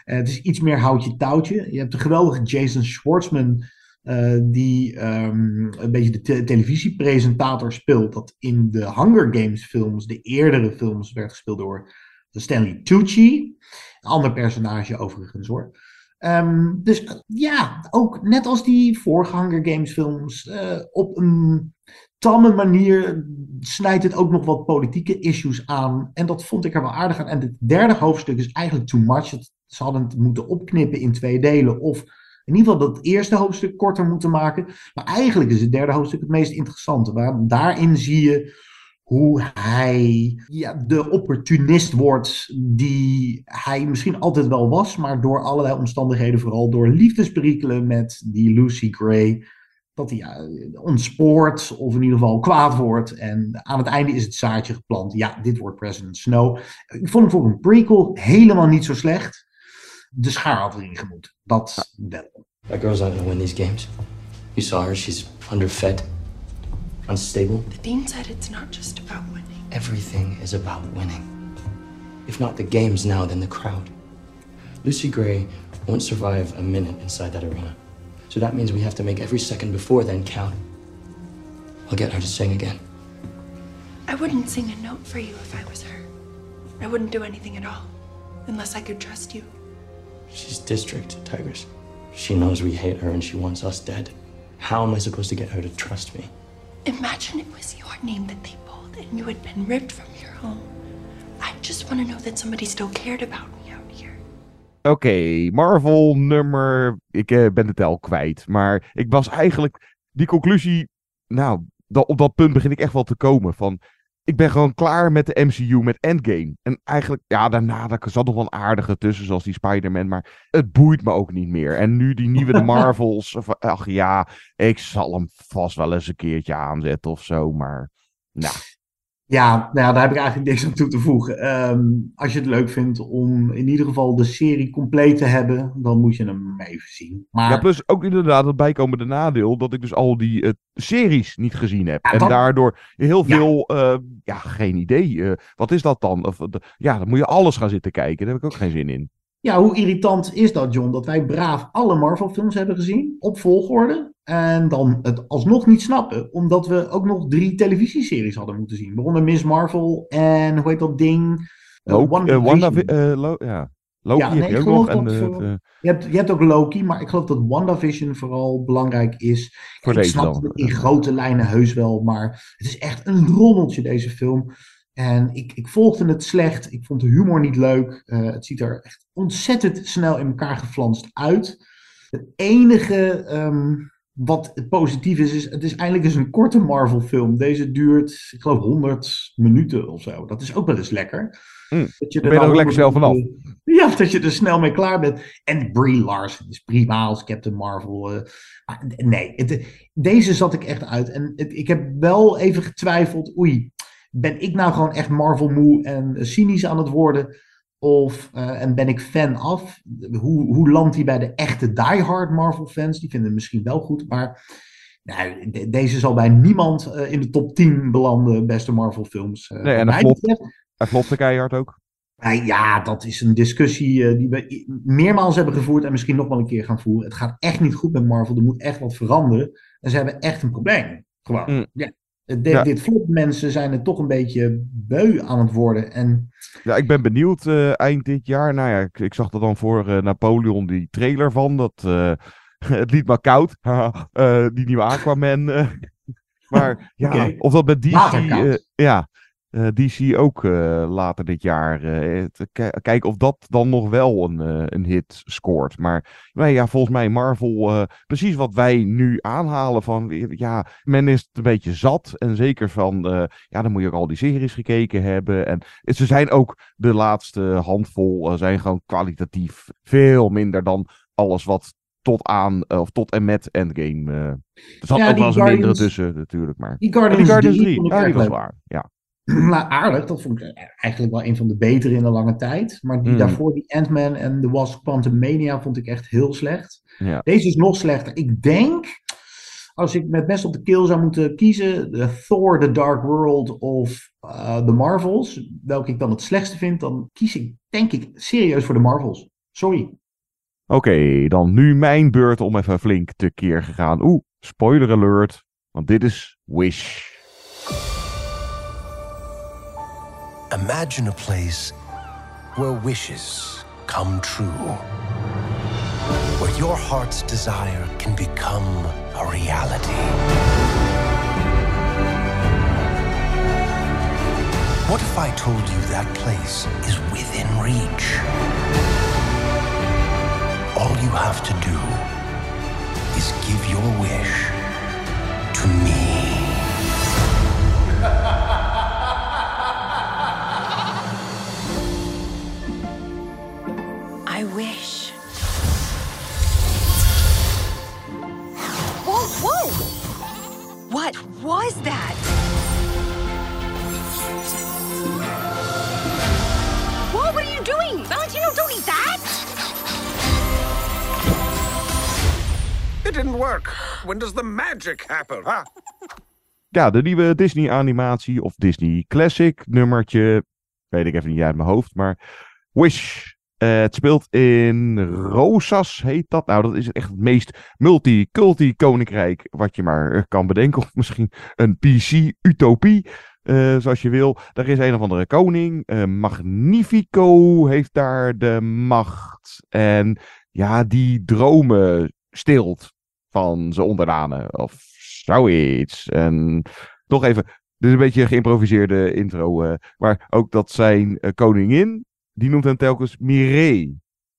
Eh, het is iets meer houtje touwtje. Je hebt de geweldige Jason Schwartzman, eh, die ehm, een beetje de te- televisiepresentator speelt. Dat in de Hunger Games films, de eerdere films, werd gespeeld door Stanley Tucci. Een ander personage overigens hoor. Ehm, dus ja, ook net als die vorige Hunger Games films, eh, op een tamme manier snijdt het ook nog wat politieke issues aan. En dat vond ik er wel aardig aan. En het derde hoofdstuk is eigenlijk too much. Het, ze hadden het moeten opknippen in twee delen. Of in ieder geval dat eerste hoofdstuk korter moeten maken. Maar eigenlijk is het derde hoofdstuk het meest interessante. Waar, daarin zie je hoe hij ja, de opportunist wordt die hij misschien altijd wel was, maar door allerlei omstandigheden, vooral door liefdesperikelen met die Lucy Gray, dat hij ja, ontspoort of in ieder geval kwaad wordt. En aan het einde is het zaadje geplant. Ja, dit wordt President Snow. Ik vond hem voor een prequel helemaal niet zo slecht. De schaar had erin gemoeten. Dat wel. That girl's not gonna win these games. You saw her, she's underfed, unstable. The dean said it's not just about winning. Everything is about winning. If not the games now, then the crowd. Lucy Gray won't survive a minute inside that arena. So that means we have to make every second before then count. I'll get her to sing again. I wouldn't sing a note for you if I was her. I wouldn't do anything at all. Unless I could trust you. She's district, Tigers. She knows we hate her and she wants us dead. How am I supposed to get her to trust me? Imagine it was your name that they pulled and you had been ripped from your home. I just want to know that somebody still cared about me out here. Oké, Marvel nummer. Ik eh, ben de tel kwijt. Maar ik was eigenlijk. Die conclusie. Nou, op dat punt begin ik echt wel te komen. Van. Ik ben gewoon klaar met de MCU, met Endgame. En eigenlijk, ja, daarna daar zat nog wel een aardige tussen, zoals die Spider-Man. Maar het boeit me ook niet meer. En nu die nieuwe de (laughs) Marvels. of, ach ja, ik zal hem vast wel eens een keertje aanzetten of zo. Maar, nou. Ja, nou ja, daar heb ik eigenlijk niks aan toe te voegen. Ehm, als je het leuk vindt om in ieder geval de serie compleet te hebben, dan moet je hem even zien. Maar Ja, plus ook inderdaad het bijkomende nadeel dat ik dus al die eh, series niet gezien heb. Ja, en dat- daardoor heel Ja. veel, eh, ja, geen idee. eh, wat is dat dan? Of, ja, dan moet je alles gaan zitten kijken. Daar heb ik ook geen zin in. Ja, hoe irritant is dat, John? Dat wij braaf alle Marvel-films hebben gezien, op volgorde. En dan het alsnog niet snappen, omdat we ook nog drie televisieseries hadden moeten zien. Waaronder Miss Marvel en hoe heet dat ding? Uh, Loki, uh, uh, Lo ja. Loki ja, heb nee, je ook nog. En, eh, je, hebt, je hebt ook Loki, maar ik geloof dat WandaVision vooral belangrijk is. Voor ik deze snap dan. het in grote lijnen heus wel, maar het is echt een rommeltje deze film. En ik, ik volgde het slecht. Ik vond de humor niet leuk. Eh, het ziet er echt ontzettend snel in elkaar geflanst uit. Het enige ehm, wat positief is, is het is eindelijk eens een korte Marvel film. Deze duurt, ik geloof, 100 minuten of zo. Dat is ook wel eens lekker. Mm, Dat je dan ben je er ook lekker snel vanaf. (laughs) Ja, dat je er snel mee klaar bent. En Brie Larson is prima als Captain Marvel. eh. Maar nee, het- deze zat ik echt uit. En het- ik heb wel even getwijfeld. Oei, ben ik nou gewoon echt Marvel moe en cynisch aan het worden? Of, eh, en ben ik fan af? Hoe, hoe landt hij bij de echte diehard Marvel fans? Die vinden het misschien wel goed, maar nou, de- deze zal bij niemand eh, in de top 10 belanden, beste Marvel films. Eh, Nee, en hij flopt, betreft- hij flopte keihard ook. ja, dat is een discussie die we meermaals hebben gevoerd en misschien nog wel een keer gaan voeren. Het gaat echt niet goed met Marvel. Er moet echt wat veranderen. En ze hebben echt een probleem. Gewoon. Mm. Ja. Ja. Dit flop mensen zijn er toch een beetje beu aan het worden. En Ja, ik ben benieuwd eh, eind dit jaar. Nou ja, ik, ik zag er dan voor eh, Napoleon die trailer van. Dat, eh, (laughs) het liet maar koud. (laughs) Eh, die nieuwe Aquaman. eh. (laughs) maar ja, of dat met DC... Waterkoud. Eh, ja, eh, DC ook eh, later dit jaar. eh, te ki- kijken of dat dan nog wel een, eh, een hit scoort. Maar ja, volgens mij Marvel... eh, precies wat wij nu aanhalen van... Ja, men is het een beetje zat. En zeker van... eh, ja, dan moet je ook al die series gekeken hebben. En ze zijn ook de laatste handvol... eh, zijn gewoon kwalitatief veel minder dan alles wat tot aan... eh, of tot en met Endgame... eh er zat Ja, ook die wel eens een mindere tussen natuurlijk. Maar... die Guardians, die Guardians 3 3. vond ik Ja, die erg was waar. Ja. (clears throat) nou, aardig. Dat vond ik eigenlijk wel een van de betere in een lange tijd. Maar die Mm. daarvoor, die Ant-Man en The Wasp Quantum Mania, vond ik echt heel slecht. Ja. Deze is nog slechter. Ik denk, als ik met best op de keel zou moeten kiezen, de Thor, The Dark World of eh The Marvels, welke ik dan het slechtste vind, dan kies ik, denk ik, serieus voor de Marvels. Sorry. Oké, dan nu mijn beurt om even flink te keer gegaan. Oeh, spoiler alert. Want dit is Wish. Imagine a place where wishes come true. Where your heart's desire can become a reality. What if I told you that place is within reach? All you have to do is give your wish to me. What was that? Whoa, what are you doing? Valentino, don't eat that! It didn't work. When does the magic happen, huh? Ja, de nieuwe Disney animatie of Disney Classic nummertje. Weet ik even niet uit mijn hoofd, maar Wish. Eh, het speelt in Rosas, heet dat. Nou, dat is echt het meest multiculti koninkrijk wat je maar eh, kan bedenken. (laughs) Of misschien een PC-utopie, eh, zoals je wil. Daar is een of andere koning. Magnifico heeft daar de macht. En ja, die dromen stilt van zijn onderdanen. Of zoiets. En nog even, dit is een beetje een geïmproviseerde intro. maar ook dat zijn koningin, die noemt hem telkens Mireille.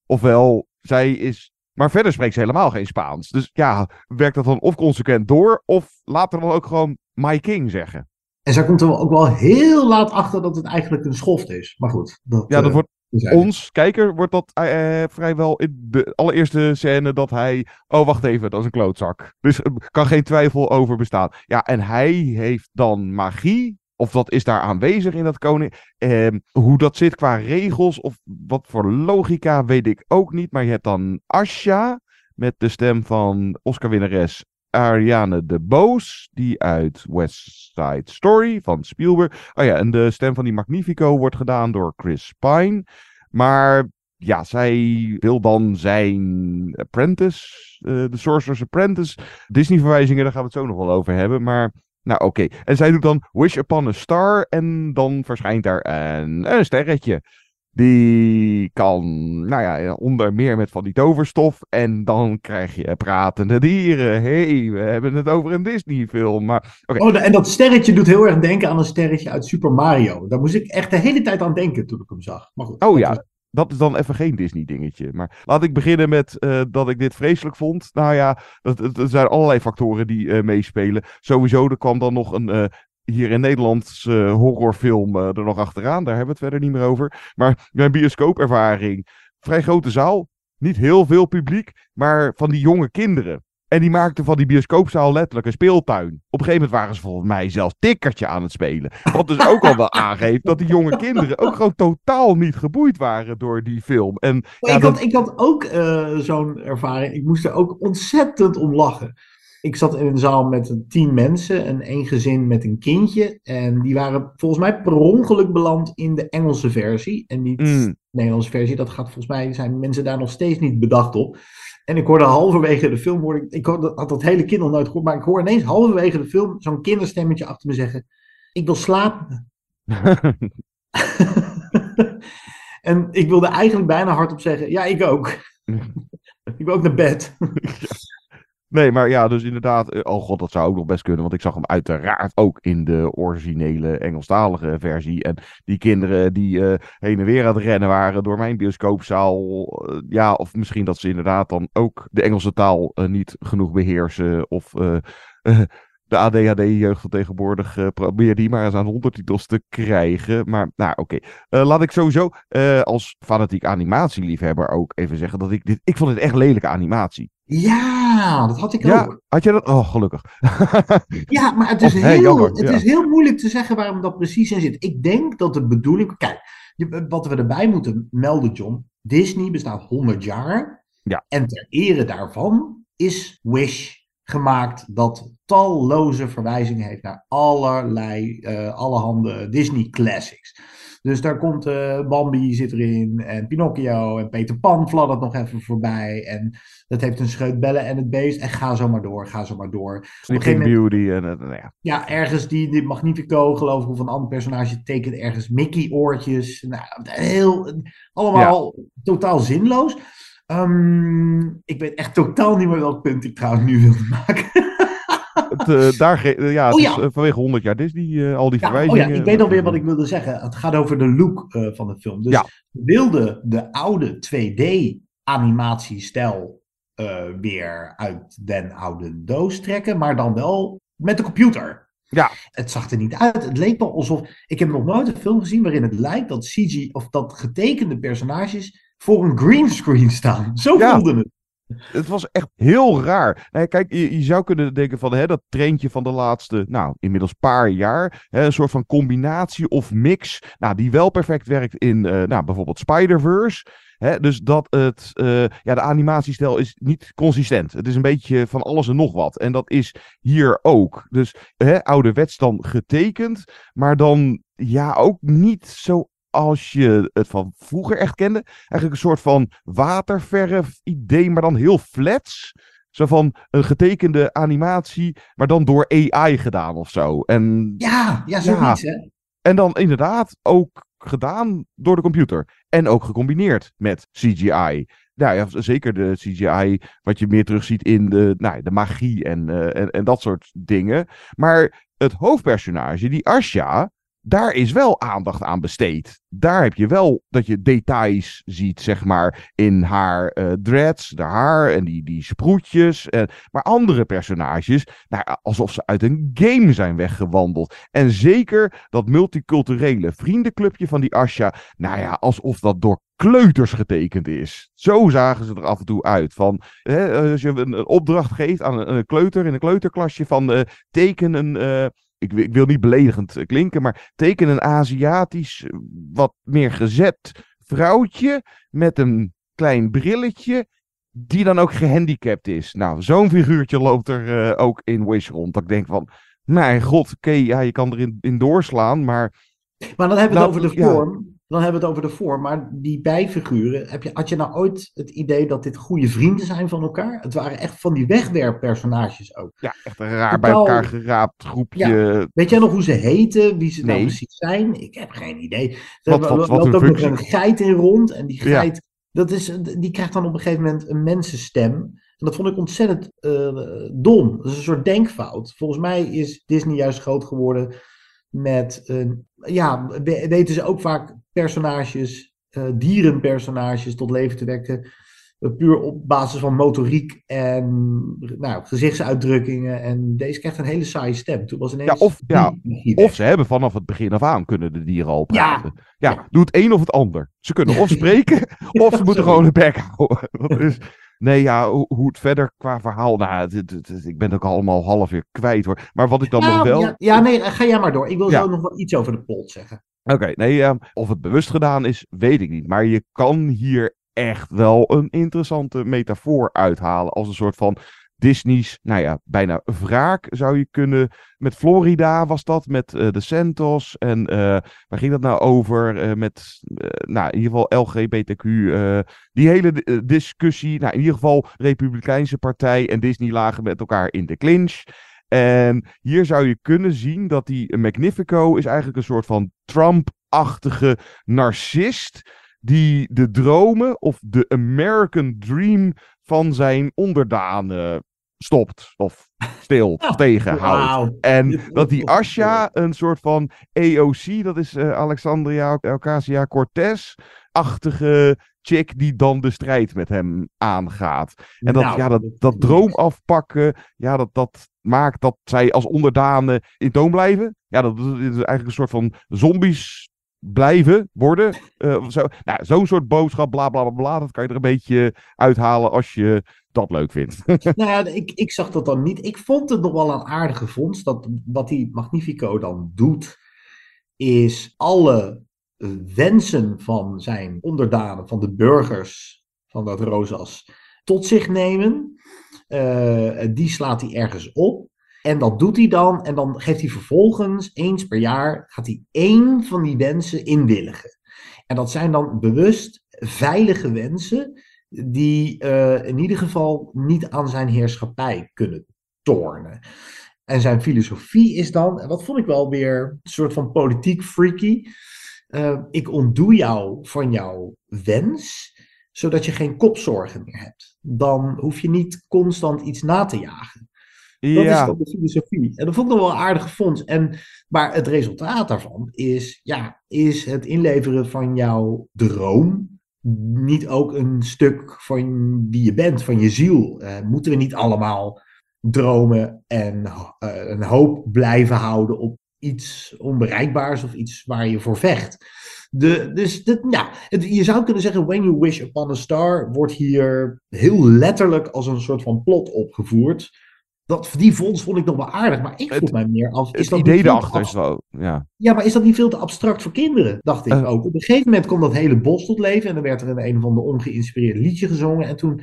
Ofwel, zij is... Maar verder spreekt ze helemaal geen Spaans. Dus ja, werkt dat dan of consequent door... of later dan ook gewoon My King zeggen. En zij komt er ook wel heel laat achter dat het eigenlijk een schoft is. Maar goed. Dat, Ja, dat eh, wordt ons, kijker, wordt dat eh, eh, vrijwel in de allereerste scène dat hij... Oh, wacht even, dat is een klootzak. Dus er kan geen twijfel over bestaan. Ja, en hij heeft dan magie. Of dat is daar aanwezig in dat koning. Ehm, hoe dat zit qua regels of wat voor logica weet ik ook niet. Maar je hebt dan Asha met de stem van Oscar-winnares Ariane de Boos, die uit West Side Story van Spielberg. Oh ja, en de stem van die Magnifico wordt gedaan door Chris Pine. Maar ja, zij wil dan zijn apprentice, uh, de Sorcerer's Apprentice. Disney-verwijzingen, daar gaan we het zo nog wel over hebben. Maar, nou oké. En zij doet dan Wish Upon a Star en dan verschijnt daar een, een sterretje. Die kan, nou ja, onder meer met van die toverstof. En dan krijg je pratende dieren. hey, we hebben het over een Disney-film. Maar, okay. Oh, en dat sterretje doet heel erg denken aan een sterretje uit Super Mario. Daar moest ik echt de hele tijd aan denken toen ik hem zag. Maar goed, oh ja, dat is dan even geen Disney-dingetje. Maar laat ik beginnen met uh, dat ik dit vreselijk vond. Nou ja, er zijn allerlei factoren die uh, meespelen. Sowieso, er kwam dan nog een uh, hier in Nederlands uh, horrorfilm er nog achteraan. Daar hebben we het verder niet meer over. Maar mijn bioscoopervaring. Vrij grote zaal. Niet heel veel publiek. Maar van die jonge kinderen. En die maakten van die bioscoopzaal letterlijk een speeltuin. Op een gegeven moment waren ze volgens mij zelfs tikkertje aan het spelen. Wat dus ook al wel (laughs) aangeeft dat die jonge kinderen ook gewoon totaal niet geboeid waren door die film. En, ja, ik, had, ik had ook uh, zo'n ervaring. Ik moest er ook ontzettend om lachen. Ik zat in een zaal met tien mensen en één gezin met een kindje. En die waren volgens mij per ongeluk beland in de Engelse versie. En niet mm. De Nederlandse versie. Dat gaat volgens mij, zijn mensen daar nog steeds niet bedacht op. En ik hoorde halverwege de film, hoorde ik, ik had, had dat hele kind nog nooit gehoord, maar ik hoor ineens halverwege de film zo'n kinderstemmetje achter me zeggen: Ik wil slapen. (laughs) en ik wilde eigenlijk bijna hardop zeggen: Ja, ik ook. (laughs) (laughs) ik wil ook naar bed. Nee, maar ja, dus inderdaad. Oh god, dat zou ook nog best kunnen. Want ik zag hem uiteraard ook in de originele Engelstalige versie. En die kinderen die uh, heen en weer aan het rennen waren door mijn bioscoopzaal. Uh, ja, of misschien dat ze inderdaad dan ook de Engelse taal uh, niet genoeg beheersen. Of (laughs) de ADHD-jeugd van tegenwoordig. probeer die maar eens aan ondertitels te krijgen. Maar nou, oké. Laat ik sowieso als fanatiek animatieliefhebber ook even zeggen dat ik dit. Ik vond het echt lelijke animatie. Ja, dat had ik ja, ook. Had je dat? Oh, gelukkig. ja, maar het, is, Oh, heel, hey, jammer, het ja. is heel moeilijk te zeggen waarom dat precies in zit. Ik denk dat de bedoeling. Kijk, wat we erbij moeten melden, John. Disney bestaat 100 jaar. Ja. En ter ere daarvan is Wish gemaakt dat talloze verwijzingen heeft naar allerlei, eh allerhande Disney classics. Dus daar komt eh, Bambi zit erin en Pinocchio en Peter Pan fladdert nog even voorbij. En dat heeft een scheut bellen en het beest. En ga zo maar door, ga zo maar door. Sleeping moment, Beauty en nou ja. ja, ergens die, die Magnifico, geloof ik, of een ander personage tekent ergens Mickey-oortjes. Nou, heel, allemaal totaal zinloos. Ehm, ik weet echt totaal niet meer welk punt ik trouwens nu wilde maken. (laughs) Het, daar ja, het Oh, is ja. vanwege 100 jaar Disney, eh, al die Ja, oh verwijzingen. ja, ik weet alweer wat ik wilde zeggen. Het gaat over de look eh, van de film. Dus Ja. wilden de oude 2D-animatiestijl eh, weer uit den oude doos trekken, maar dan wel met de computer. Ja. Het zag er niet uit. Het leek wel alsof. Ik heb nog nooit een film gezien waarin het lijkt dat CG of dat getekende personages voor een greenscreen staan. Zo Ja. voelde het. Het was echt heel raar. Kijk, je, zou kunnen denken van hè, dat trendje van de laatste, nou, inmiddels paar jaar. Hè, een soort van combinatie of mix. Nou, die wel perfect werkt in, eh, nou, bijvoorbeeld Spider-Verse. Dus dat het, eh, ja, de animatiestijl is niet consistent. Het is een beetje van alles en nog wat. En dat is hier ook. Dus hè, ouderwets dan getekend, maar dan ja, ook niet zo als je het van vroeger echt kende. Eigenlijk een soort van waterverf idee, maar dan heel flats. Zo van een getekende animatie, maar dan door AI gedaan of zo. En Ja, ja, zoiets, hè? en dan inderdaad ook gedaan door de computer. En ook gecombineerd met CGI. Nou ja, zeker de CGI, wat je meer terugziet in de, nou, de magie en, eh, en, en dat soort dingen. Maar het hoofdpersonage, die Asha, daar is wel aandacht aan besteed. Daar heb je wel dat je details ziet, zeg maar, in haar eh, dreads, de haar en die, die sproetjes. En, maar andere personages, nou, alsof ze uit een game zijn weggewandeld. En zeker dat multiculturele vriendenclubje van die Asha, nou ja, alsof dat door kleuters getekend is. Zo zagen ze er af en toe uit. Van, hè, als je een, opdracht geeft aan een, kleuter in een kleuterklasje van eh, teken een... eh, ik, wil- ik wil niet beledigend eh, klinken, maar teken een Aziatisch, eh, wat meer gezet vrouwtje met een klein brilletje, die dan ook gehandicapt is. Nou, zo'n figuurtje loopt er eh, ook in Wish rond. Dat ik denk van, mijn god, oké, ja, je kan erin in doorslaan, maar... Maar dan hebben we het Laat- over de ja. Dan hebben we het over de voor. Maar die bijfiguren, heb je, had je nou ooit het idee dat dit goede vrienden zijn van elkaar? Het waren echt van die wegwerppersonages ook. Ja, echt een raar bij elkaar geraapt groepje. Ja. Weet jij nog hoe ze heten? Wie ze nou precies zijn? Ik heb geen idee. Wat, wat, wat, wat loopt ook nog een geit in rond. En die geit, ja. dat is, die krijgt dan op een gegeven moment een mensenstem. En dat vond ik ontzettend uh, dom. Dat is een soort denkfout. Volgens mij is Disney juist groot geworden met, uh, ja, weten ze ook vaak personages, uh, dierenpersonages tot leven te wekken. Uh, puur op basis van motoriek en nou, gezichtsuitdrukkingen. En deze krijgt een hele saaie stem. Toen was ineens ja, of, ja, of ze hebben vanaf het begin af aan kunnen de dieren al praten. Ja, ja, doe het een of het ander. Ze kunnen of (laughs) spreken, of ze moeten gewoon een bek houden. (laughs) Dat is, Nee, ja, hoe, hoe, het verder qua verhaal. Nou, het, het, het, ik ben het ook allemaal half weer kwijt hoor. Maar wat ik dan nou, nog wel. Ja, ja, nee, ga jij maar door. Ik wil ja. zo nog wel iets over de plot zeggen. Oké, okay, nee, uh, of het bewust gedaan is, weet ik niet. Maar je kan hier echt wel een interessante metafoor uithalen. Als een soort van Disney's, nou ja, bijna wraak zou je kunnen. Met Florida was dat, met uh, de Santos. En uh, waar ging dat nou over? Uh, met, nou, in ieder geval LGBTQ. die hele discussie. Nou, in ieder geval Republikeinse Partij en Disney lagen met elkaar in de clinch. En hier zou je kunnen zien dat die Magnifico is eigenlijk een soort van Trump-achtige narcist. Die de dromen of de American Dream van zijn onderdanen stopt of stilt (laughs) of tegenhoudt. Wow. En dat die (laughs) Asha een soort van AOC, dat is uh, Alexandria Ocasio-Cortez-achtige chick die dan de strijd met hem aangaat. En dat, nou, ja, dat, dat droom afpakken, ja, dat, dat maakt dat zij als onderdanen in toon blijven. Ja, dat is eigenlijk een soort van zombies blijven worden. Uh, zo, nou, zo'n soort boodschap, bla bla bla. Dat kan je er een beetje uithalen als je dat leuk vindt. (laughs) nou ik, ik zag dat dan niet. Ik vond het nog wel een aardige vondst. Dat wat die Magnifico dan doet, is alle wensen van zijn onderdanen, van de burgers van dat Rosas, tot zich nemen. Uh, die slaat hij ergens op. En dat doet hij dan. En dan geeft hij vervolgens, eens per jaar, gaat hij één van die wensen inwilligen. En dat zijn dan bewust veilige wensen, die uh, in ieder geval niet aan zijn heerschappij kunnen tornen. En zijn filosofie is dan, en dat vond ik wel weer een soort van politiek freaky. Uh, ik ontdoe jou van jouw wens, zodat je geen kopzorgen meer hebt. Dan hoef je niet constant iets na te jagen. Dat ja. is ook de filosofie. En dat vond ik nog wel een aardige fonds. En, maar het resultaat daarvan is, ja, is het inleveren van jouw droom niet ook een stuk van wie je bent, van je ziel? Uh, moeten we niet allemaal dromen en uh, een hoop blijven houden op iets onbereikbaars of iets waar je voor vecht? De, dus de, ja, het, je zou kunnen zeggen, When You Wish Upon a Star wordt hier heel letterlijk als een soort van plot opgevoerd. Dat, die fonds vond ik nog wel aardig, maar ik vroeg mij meer af. Is het dat idee erachter is wel, ja. Ja, maar is dat niet veel te abstract voor kinderen? Dacht ik uh, ook. Op een gegeven moment kwam dat hele bos tot leven en dan werd er een een of ander ongeïnspireerd liedje gezongen. En toen,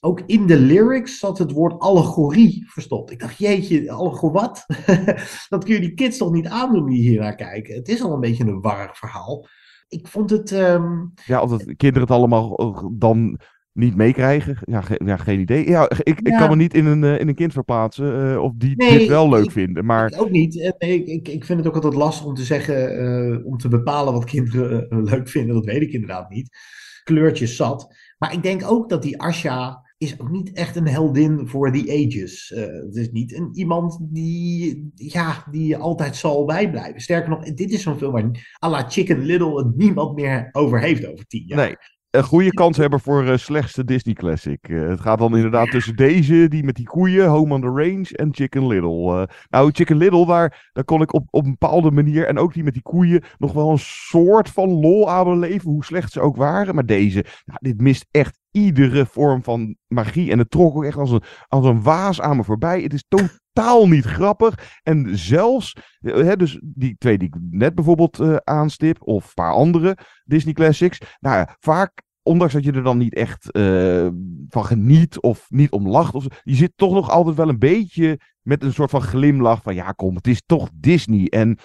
ook in de lyrics, zat het woord allegorie verstopt. Ik dacht, jeetje, allegorie wat? (laughs) dat kun je die kids toch niet aandoen die hier naar kijken? Het is al een beetje een warrig verhaal. Ik vond het... Um... Ja, omdat kinderen het allemaal dan niet meekrijgen? Ja, ge ja, geen idee. Ja, ik, ja. ik kan me niet in een, uh, in een kind verplaatsen uh, of die nee, dit wel leuk vinden. Maar... Ik ook niet. Ik, ik, ik vind het ook altijd lastig om te zeggen, uh, om te bepalen wat kinderen leuk vinden. Dat weet ik inderdaad niet. Kleurtjes zat. Maar ik denk ook dat die Asha is ook niet echt een heldin voor the ages. het is niet een, iemand die, ja, die altijd zal bijblijven. Sterker nog, dit is zo'n film waar à la Chicken Little het niemand meer over heeft over tien jaar. Nee een goede kans hebben voor uh, slechtste Disney Classic. Uh, het gaat dan inderdaad tussen deze, die met die koeien, Home on the Range en Chicken Little. Uh, nou, Chicken Little, daar, daar kon ik op, op een bepaalde manier, en ook die met die koeien, nog wel een soort van lol aan beleven, hoe slecht ze ook waren. Maar deze, nou, dit mist echt iedere vorm van magie. En het trok ook echt als een, als een waas aan me voorbij. Het is totaal niet grappig. En zelfs, hè, dus die twee die ik net bijvoorbeeld uh, aanstip, of een paar andere Disney Classics. Nou ja, vaak ondanks dat je er dan niet echt uh, van geniet of niet om lacht. Of, je zit toch nog altijd wel een beetje met een soort van glimlach van ja kom, het is toch Disney. En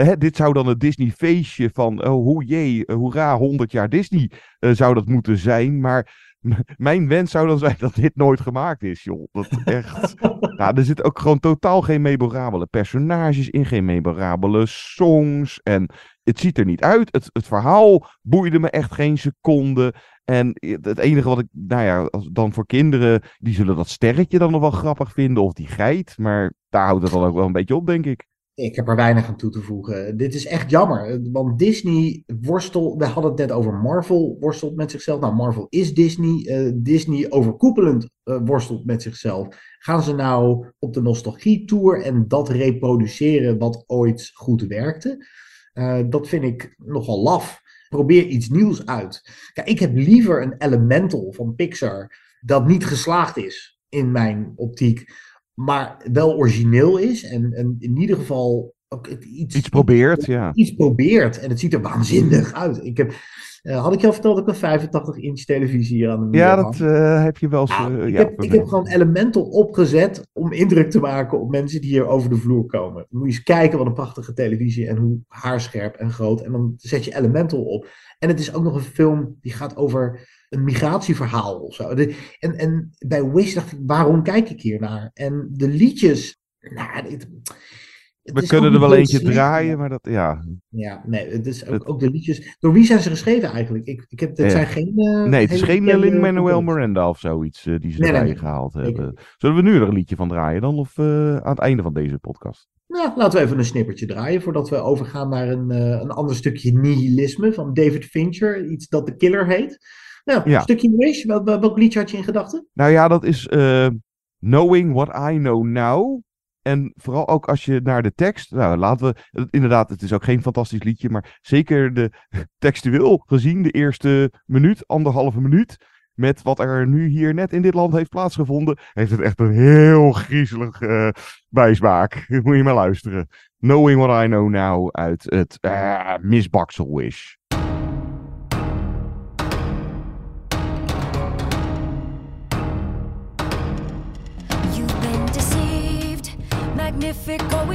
Hè, dit zou dan het Disney feestje van, oh hoe jee, uh, hoera, 100 jaar Disney zou dat moeten zijn. Maar (laughs) mijn wens zou dan zijn dat dit nooit gemaakt is, joh. Dat echt. (laughs) nou, er zit ook gewoon totaal geen memorabele personages in, geen memorabele songs. En het ziet er niet uit. Het, het verhaal boeide me echt geen seconde. En het enige wat ik, nou ja, als, dan voor kinderen, die zullen dat sterretje dan nog wel grappig vinden. Of die geit. Maar daar houdt het dan ook wel een beetje op, denk ik. Ik heb er weinig aan toe te voegen. Dit is echt jammer. Want Disney worstel. We hadden het net over Marvel worstelt met zichzelf. Nou, Marvel is Disney. Uh, Disney overkoepelend uh, worstelt met zichzelf. Gaan ze nou op de nostalgie-tour en dat reproduceren wat ooit goed werkte? Uh, dat vind ik nogal laf. Probeer iets nieuws uit. Ik heb liever een Elemental van Pixar dat niet geslaagd is in mijn optiek maar wel origineel is. En, en in ieder geval ook iets, iets probeert. Ja. iets probeert. En het ziet er waanzinnig uit. Ik heb, uh, had ik je al verteld dat ik een 85 inch televisie hier aan de Ja, dat uh, heb je wel. Nou, uh, ik, ja, heb, ik heb gewoon Elemental opgezet om indruk te maken op mensen die hier over de vloer komen. Dan moet je eens kijken wat een prachtige televisie en hoe haarscherp en groot. En dan zet je Elemental op. En het is ook nog een film die gaat over een migratieverhaal of zo. De, en, en bij Wish dacht ik, waarom kijk ik hier naar? En de liedjes, nou, het We kunnen er wel eentje draaien, maar dat, ja. Ja, nee, het is ook, ook de liedjes. Door wie zijn ze geschreven eigenlijk? Ik, ik heb, het zijn geen. Uh, nee, het is geen Lin-Manuel Miranda of zoiets uh, die ze nee, erbij nee, gehaald nee, hebben. Zullen we nu er een liedje van draaien dan? Of uh, aan het einde van deze podcast? Nou, laten we even een snippertje draaien voordat we overgaan naar een, een ander stukje nihilisme van David Fincher. Iets dat The Killer heet. Nou, ja. een stukje Wish. Wel, wel, welk liedje had je in gedachten? Nou ja, dat is uh, Knowing What I Know Now. En vooral ook als je naar de tekst. Nou, laten we. Inderdaad, het is ook geen fantastisch liedje. Maar zeker de (laughs) textueel gezien, de eerste minuut, anderhalve minuut. Met wat er nu hier net in dit land heeft plaatsgevonden. Heeft het echt een heel griezelig uh, bijsmaak. (laughs) Moet je maar luisteren. Knowing What I Know Now uit het uh,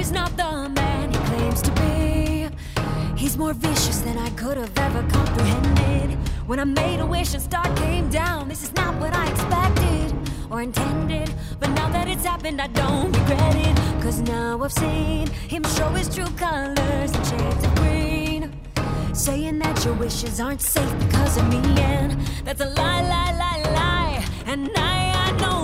Is not the man he claims to be. He's more vicious than I could have ever comprehended. When I made a wish and star came down, this is not what I expected or intended. But now that it's happened, I don't regret it. Cause now I've seen him show his true colors and shades of green. Saying that your wishes aren't safe because of me, and that's a lie, lie, lie, lie. And I, I know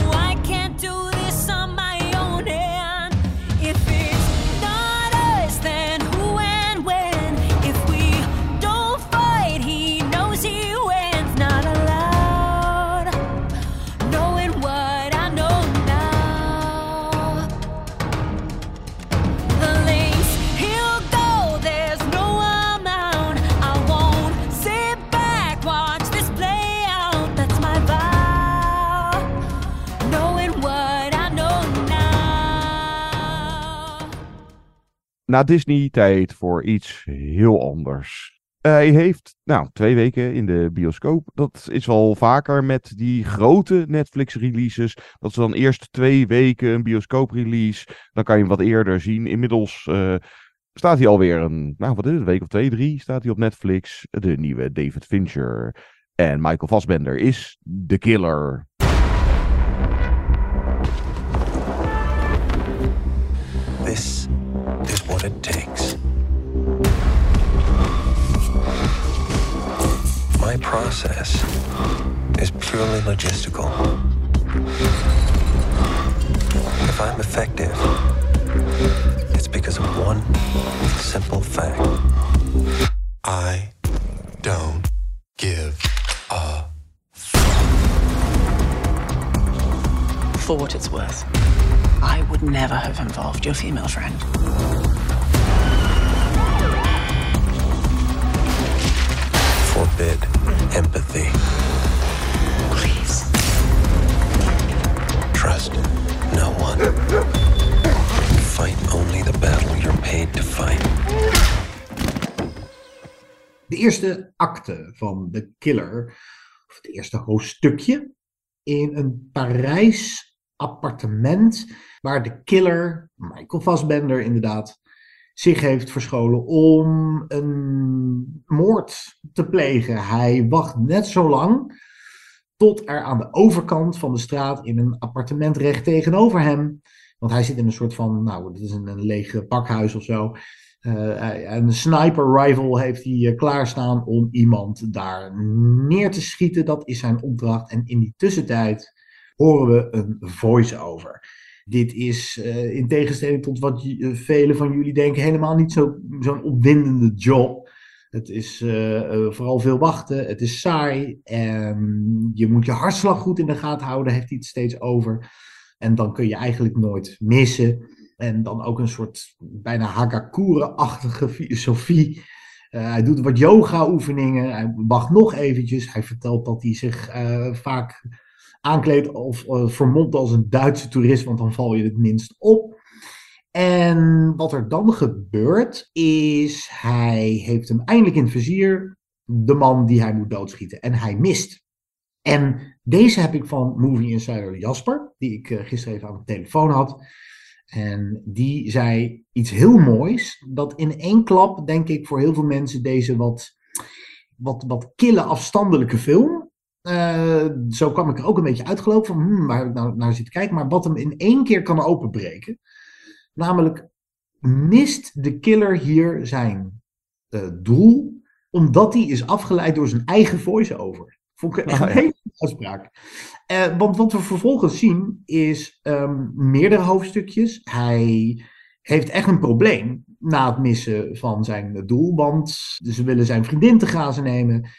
Na Disney tijd voor iets heel anders. Hij heeft, nou, twee weken in de bioscoop. Dat is wel vaker met die grote Netflix-releases. Dat ze dan eerst twee weken een bioscoop-release. Dan kan je hem wat eerder zien. Inmiddels uh, staat hij alweer een, nou, wat is het, week of twee, drie, staat hij op Netflix. De nieuwe David Fincher. En Michael Fassbender is de killer. This it takes. My process is purely logistical. If I'm effective, it's because of one simple fact. I don't give a For what it's worth, I would never have involved your female friend. Empathy. Please. Trust no one. Fight only the battle you're paid to fight. De eerste acte van The Killer, of het eerste hoofdstukje, in een Parijs appartement waar de killer, Michael Fassbender inderdaad, zich heeft verscholen om een moord te plegen. Hij wacht net zo lang tot er aan de overkant van de straat in een appartement recht tegenover hem, want hij zit in een soort van, nou, dit is een, leeg pakhuis of zo. Uh, een sniper rifle heeft hij uh, klaarstaan om iemand daar neer te schieten. Dat is zijn opdracht. En in die tussentijd horen we een voice-over. Dit is uh, in tegenstelling tot wat velen van jullie denken helemaal niet zo'n zo opwindende job. Het is vooral veel wachten. Het is saai. En je moet je hartslag goed in de gaten houden. Heeft hij het steeds over. En dan kun je eigenlijk nooit missen. En dan ook een soort bijna Hagakure-achtige filosofie. Hij doet wat yoga-oefeningen. Hij wacht nog eventjes. Hij vertelt dat hij zich uh, vaak aankleedt of uh, als een Duitse toerist, want dan val je het minst op. En wat er dan gebeurt, is hij heeft hem eindelijk in het vizier, de man die hij moet doodschieten. En hij mist. En deze heb ik van Movie Insider Jasper, die ik gisteren even aan de telefoon had. En die zei iets heel moois, dat in één klap, denk ik, voor heel veel mensen deze wat, wat, wat kille, afstandelijke film. Uh, zo kwam ik er ook een beetje uitgelopen van, hmm, waar heb ik nou naar zitten kijken. Maar wat hem in één keer kan openbreken. Namelijk, mist de killer hier zijn uh, doel, omdat hij is afgeleid door zijn eigen voice-over. Vond ik echt een hele uitspraak. Uh, want wat we vervolgens zien is um, meerdere hoofdstukjes. Hij heeft echt een probleem na het missen van zijn doel. Want ze willen zijn vriendin te grazen nemen.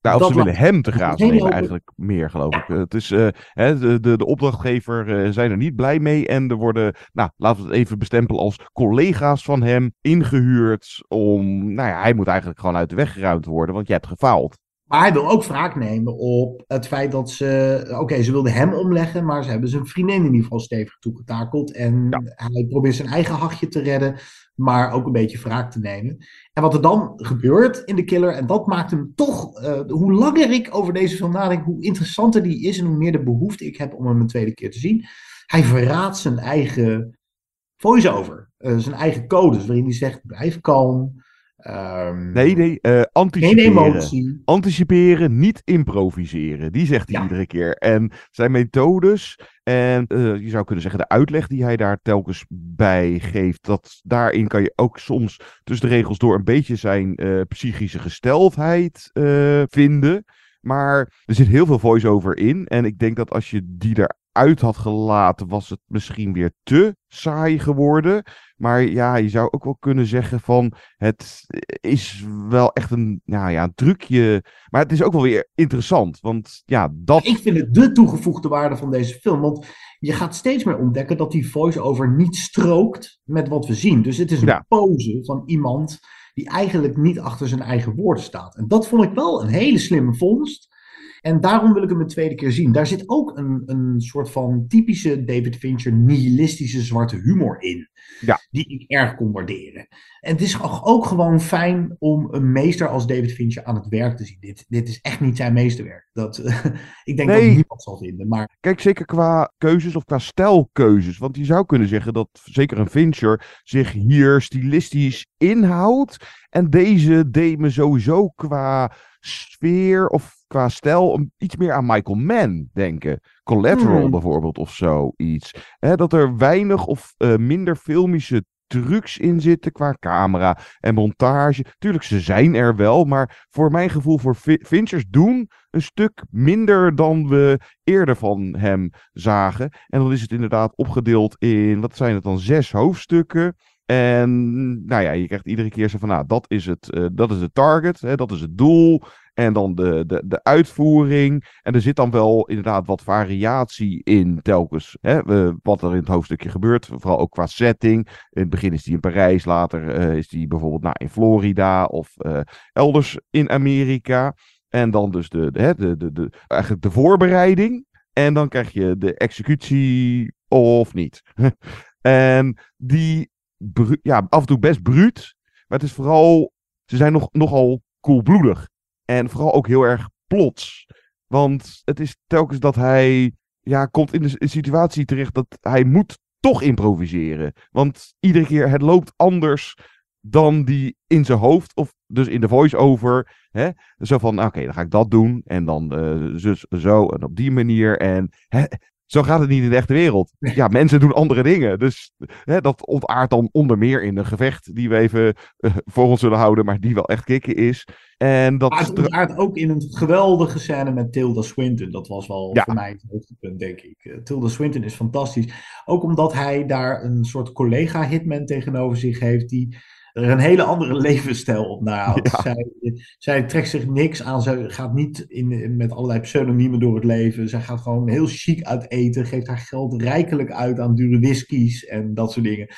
Nou, of ze willen hem te grazen nemen, eigenlijk meer, geloof ik. Het is, uh, hè, de, de, de opdrachtgever uh, zijn er niet blij mee. En er worden, nou, laten we het even bestempelen als collega's van hem ingehuurd. Om, nou ja, hij moet eigenlijk gewoon uit de weg geruimd worden, want je hebt gefaald. Maar hij wil ook wraak nemen op het feit dat ze. Oké, okay, ze wilden hem omleggen, maar ze hebben zijn vriendin in ieder geval stevig toegetakeld. En ja. hij probeert zijn eigen hachje te redden, maar ook een beetje wraak te nemen. En wat er dan gebeurt in de killer, en dat maakt hem toch. Uh, hoe langer ik over deze film nadenk, hoe interessanter die is en hoe meer de behoefte ik heb om hem een tweede keer te zien. Hij verraadt zijn eigen voice-over, uh, zijn eigen codes, waarin hij zegt: blijf kalm. Um, nee, nee, uh, anticiperen. Anticiperen, niet improviseren. Die zegt hij ja. iedere keer. En zijn methodes en uh, je zou kunnen zeggen de uitleg die hij daar telkens bij geeft, dat daarin kan je ook soms tussen de regels door een beetje zijn uh, psychische gesteldheid vinden. Maar er zit heel veel voice-over in. En ik denk dat als je die eruit had gelaten, was het misschien weer te saai geworden. Maar ja, je zou ook wel kunnen zeggen van het is wel echt een, nou ja, een trucje. Maar het is ook wel weer interessant. Want ja, dat. Ik vind het de toegevoegde waarde van deze film. Want je gaat steeds meer ontdekken dat die voice-over niet strookt met wat we zien. Dus het is een ja. pose van iemand die eigenlijk niet achter zijn eigen woorden staat. En dat vond ik wel een hele slimme vondst. En daarom wil ik hem een tweede keer zien. Daar zit ook een, een soort van typische David Fincher nihilistische zwarte humor in. Ja. Die ik erg kon waarderen. En het is ook gewoon fijn om een meester als David Fincher aan het werk te zien. Dit, dit is echt niet zijn meesterwerk. Dat, (laughs) ik denk nee. dat niemand zal vinden. Maar... Kijk, zeker qua keuzes of qua stijlkeuzes. Want je zou kunnen zeggen dat zeker een Fincher zich hier stilistisch inhoudt. En deze deed me sowieso qua sfeer of qua stijl iets meer aan Michael Mann denken. Collateral hmm. bijvoorbeeld of zoiets. He, dat er weinig of uh, minder filmische trucs in zitten qua camera en montage. Tuurlijk, ze zijn er wel, maar voor mijn gevoel, voor Finchers doen een stuk minder dan we eerder van hem zagen. En dan is het inderdaad opgedeeld in, wat zijn het dan, zes hoofdstukken. En nou ja, je krijgt iedere keer zo van, nou, dat is het, uh, dat is het target, hè, dat is het doel. En dan de, de, de uitvoering. En er zit dan wel inderdaad wat variatie in telkens. Hè, wat er in het hoofdstukje gebeurt. Vooral ook qua setting. In het begin is die in Parijs. Later uh, is die bijvoorbeeld nou, in Florida. Of uh, elders in Amerika. En dan dus de, de, de, de, de, eigenlijk de voorbereiding. En dan krijg je de executie of niet. (laughs) en die ja, af en toe best bruut. Maar het is vooral. Ze zijn nog, nogal koelbloedig. En vooral ook heel erg plots. Want het is telkens dat hij ja, komt in de situatie terecht dat hij moet toch improviseren. Want iedere keer het loopt anders dan die in zijn hoofd, of dus in de voice-over. Hè? Zo van, nou, oké, dan ga ik dat doen. En dan zus, zo en op die manier. En hè, zo gaat het niet in de echte wereld. Ja, mensen doen andere dingen. Dus hè, dat ontaart dan onder meer in een gevecht die we even eh, voor ons zullen houden, maar die wel echt kicken is. En dat Maar het ontaart ook in een geweldige scène met Tilda Swinton. Dat was wel Ja. voor mij het hoogtepunt, denk ik. Eh, Tilda Swinton is fantastisch. Ook omdat hij daar een soort collega-hitman tegenover zich heeft... die er een hele andere (laughs) levensstijl op nahoudt. Ja. Zij, zij trekt zich niks aan. Zij gaat niet in, met allerlei pseudoniemen door het leven. Zij gaat gewoon heel chic uit eten. Geeft haar geld rijkelijk uit aan dure whiskies en dat soort dingen.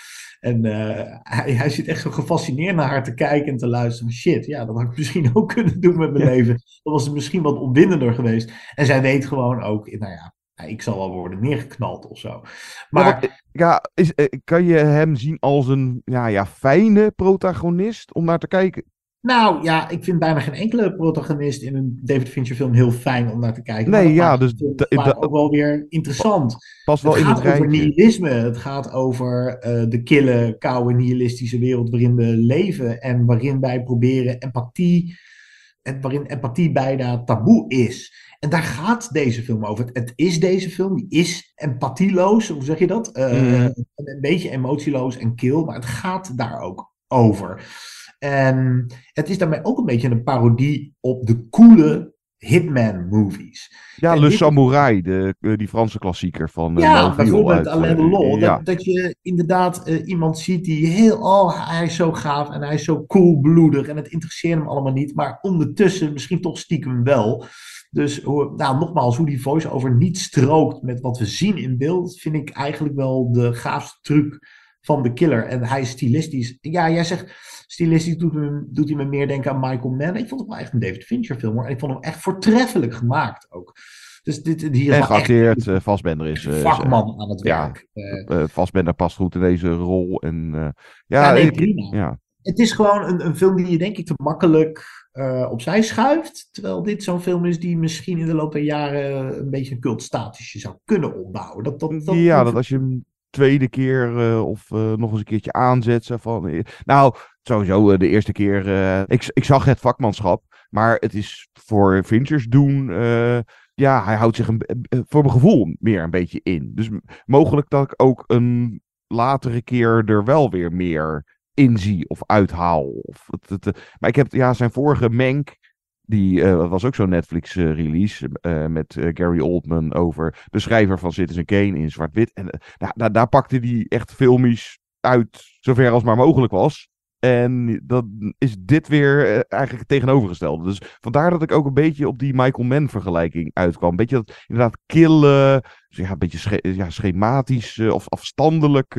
En eh, hij, hij zit echt zo gefascineerd naar haar te kijken en te luisteren. Shit, ja, dat had ik misschien (laughs) ook kunnen doen met mijn leven. Dat was misschien wat opwindender geweest. En zij weet gewoon ook, nou ja, ik zal wel worden neergeknald of zo. Maar ja, is, eh, kan je hem zien als een ja, ja, fijne protagonist om naar te kijken? nou ja, ik vind bijna geen enkele protagonist in een David Fincher film heel fijn om naar te kijken. Nee, dat ja, dus het film da- vaak da- ook wel weer interessant. Past wel het in gaat het over nihilisme. Het gaat over eh, de kille, koude, nihilistische wereld waarin we leven. En waarin wij proberen empathie. En waarin empathie bijna taboe is. En daar gaat deze film over. Het, is deze film, die is empathieloos, hoe zeg je dat? Eh, Mhm. een, een beetje emotieloos en kil, maar het gaat daar ook over. En het is daarmee ook een beetje een parodie op de coole Hitman-movies. Ja, En Le dit- Samouraï, de, eh, die Franse klassieker van uh, Ja, bijvoorbeeld Alain Delon. ja. Dat, dat je inderdaad eh, iemand ziet die heel, oh, hij is zo gaaf en hij is zo koelbloedig en het interesseert hem allemaal niet, maar ondertussen misschien toch stiekem wel. Dus hoe, nou, nogmaals, hoe die voice-over niet strookt met wat we zien in beeld, vind ik eigenlijk wel de gaafste truc van de killer. En hij is stilistisch. Ja, jij zegt stilistisch doet, me, doet hij me meer denken aan Michael Mann. Ik vond het wel echt een David Fincher film hoor. En ik vond hem echt voortreffelijk gemaakt ook. Dus dit, hier En echt geacteerd, eh Vastbender is... eh, vakman aan het ja, werk. Eh, eh, Vastbender past goed in deze rol. En, eh, ja, Ja, nee, ik- prima. ja. Het is gewoon een, een film die je denk ik te makkelijk eh, opzij schuift. Terwijl dit zo'n film is die misschien in de loop der jaren een beetje een cultstatusje zou kunnen opbouwen. Dat, dat, dat, ja, dat als je hem tweede keer eh, of eh, nog eens een keertje aanzet. Zo van, nou, sowieso de eerste keer. ik, ik zag het vakmanschap. Maar het is voor Finchers doen. ja, hij houdt zich een, voor mijn gevoel meer een beetje in. Dus mogelijk dat ik ook een latere keer er wel weer meer in zie of uithaal. Of het, eh, maar ik heb ja, zijn vorige Menk. Die eh, was ook zo'n Netflix-release met eh, Gary Oldman over de schrijver van Citizen Kane in zwart-wit. En daar, daar pakte hij echt filmisch uit, zover als maar mogelijk was. En dan is dit weer eigenlijk het tegenovergestelde. Dus vandaar dat ik ook een beetje op die Michael Mann vergelijking uitkwam. Een beetje dat inderdaad kille, ja, een beetje ja, schematisch of afstandelijk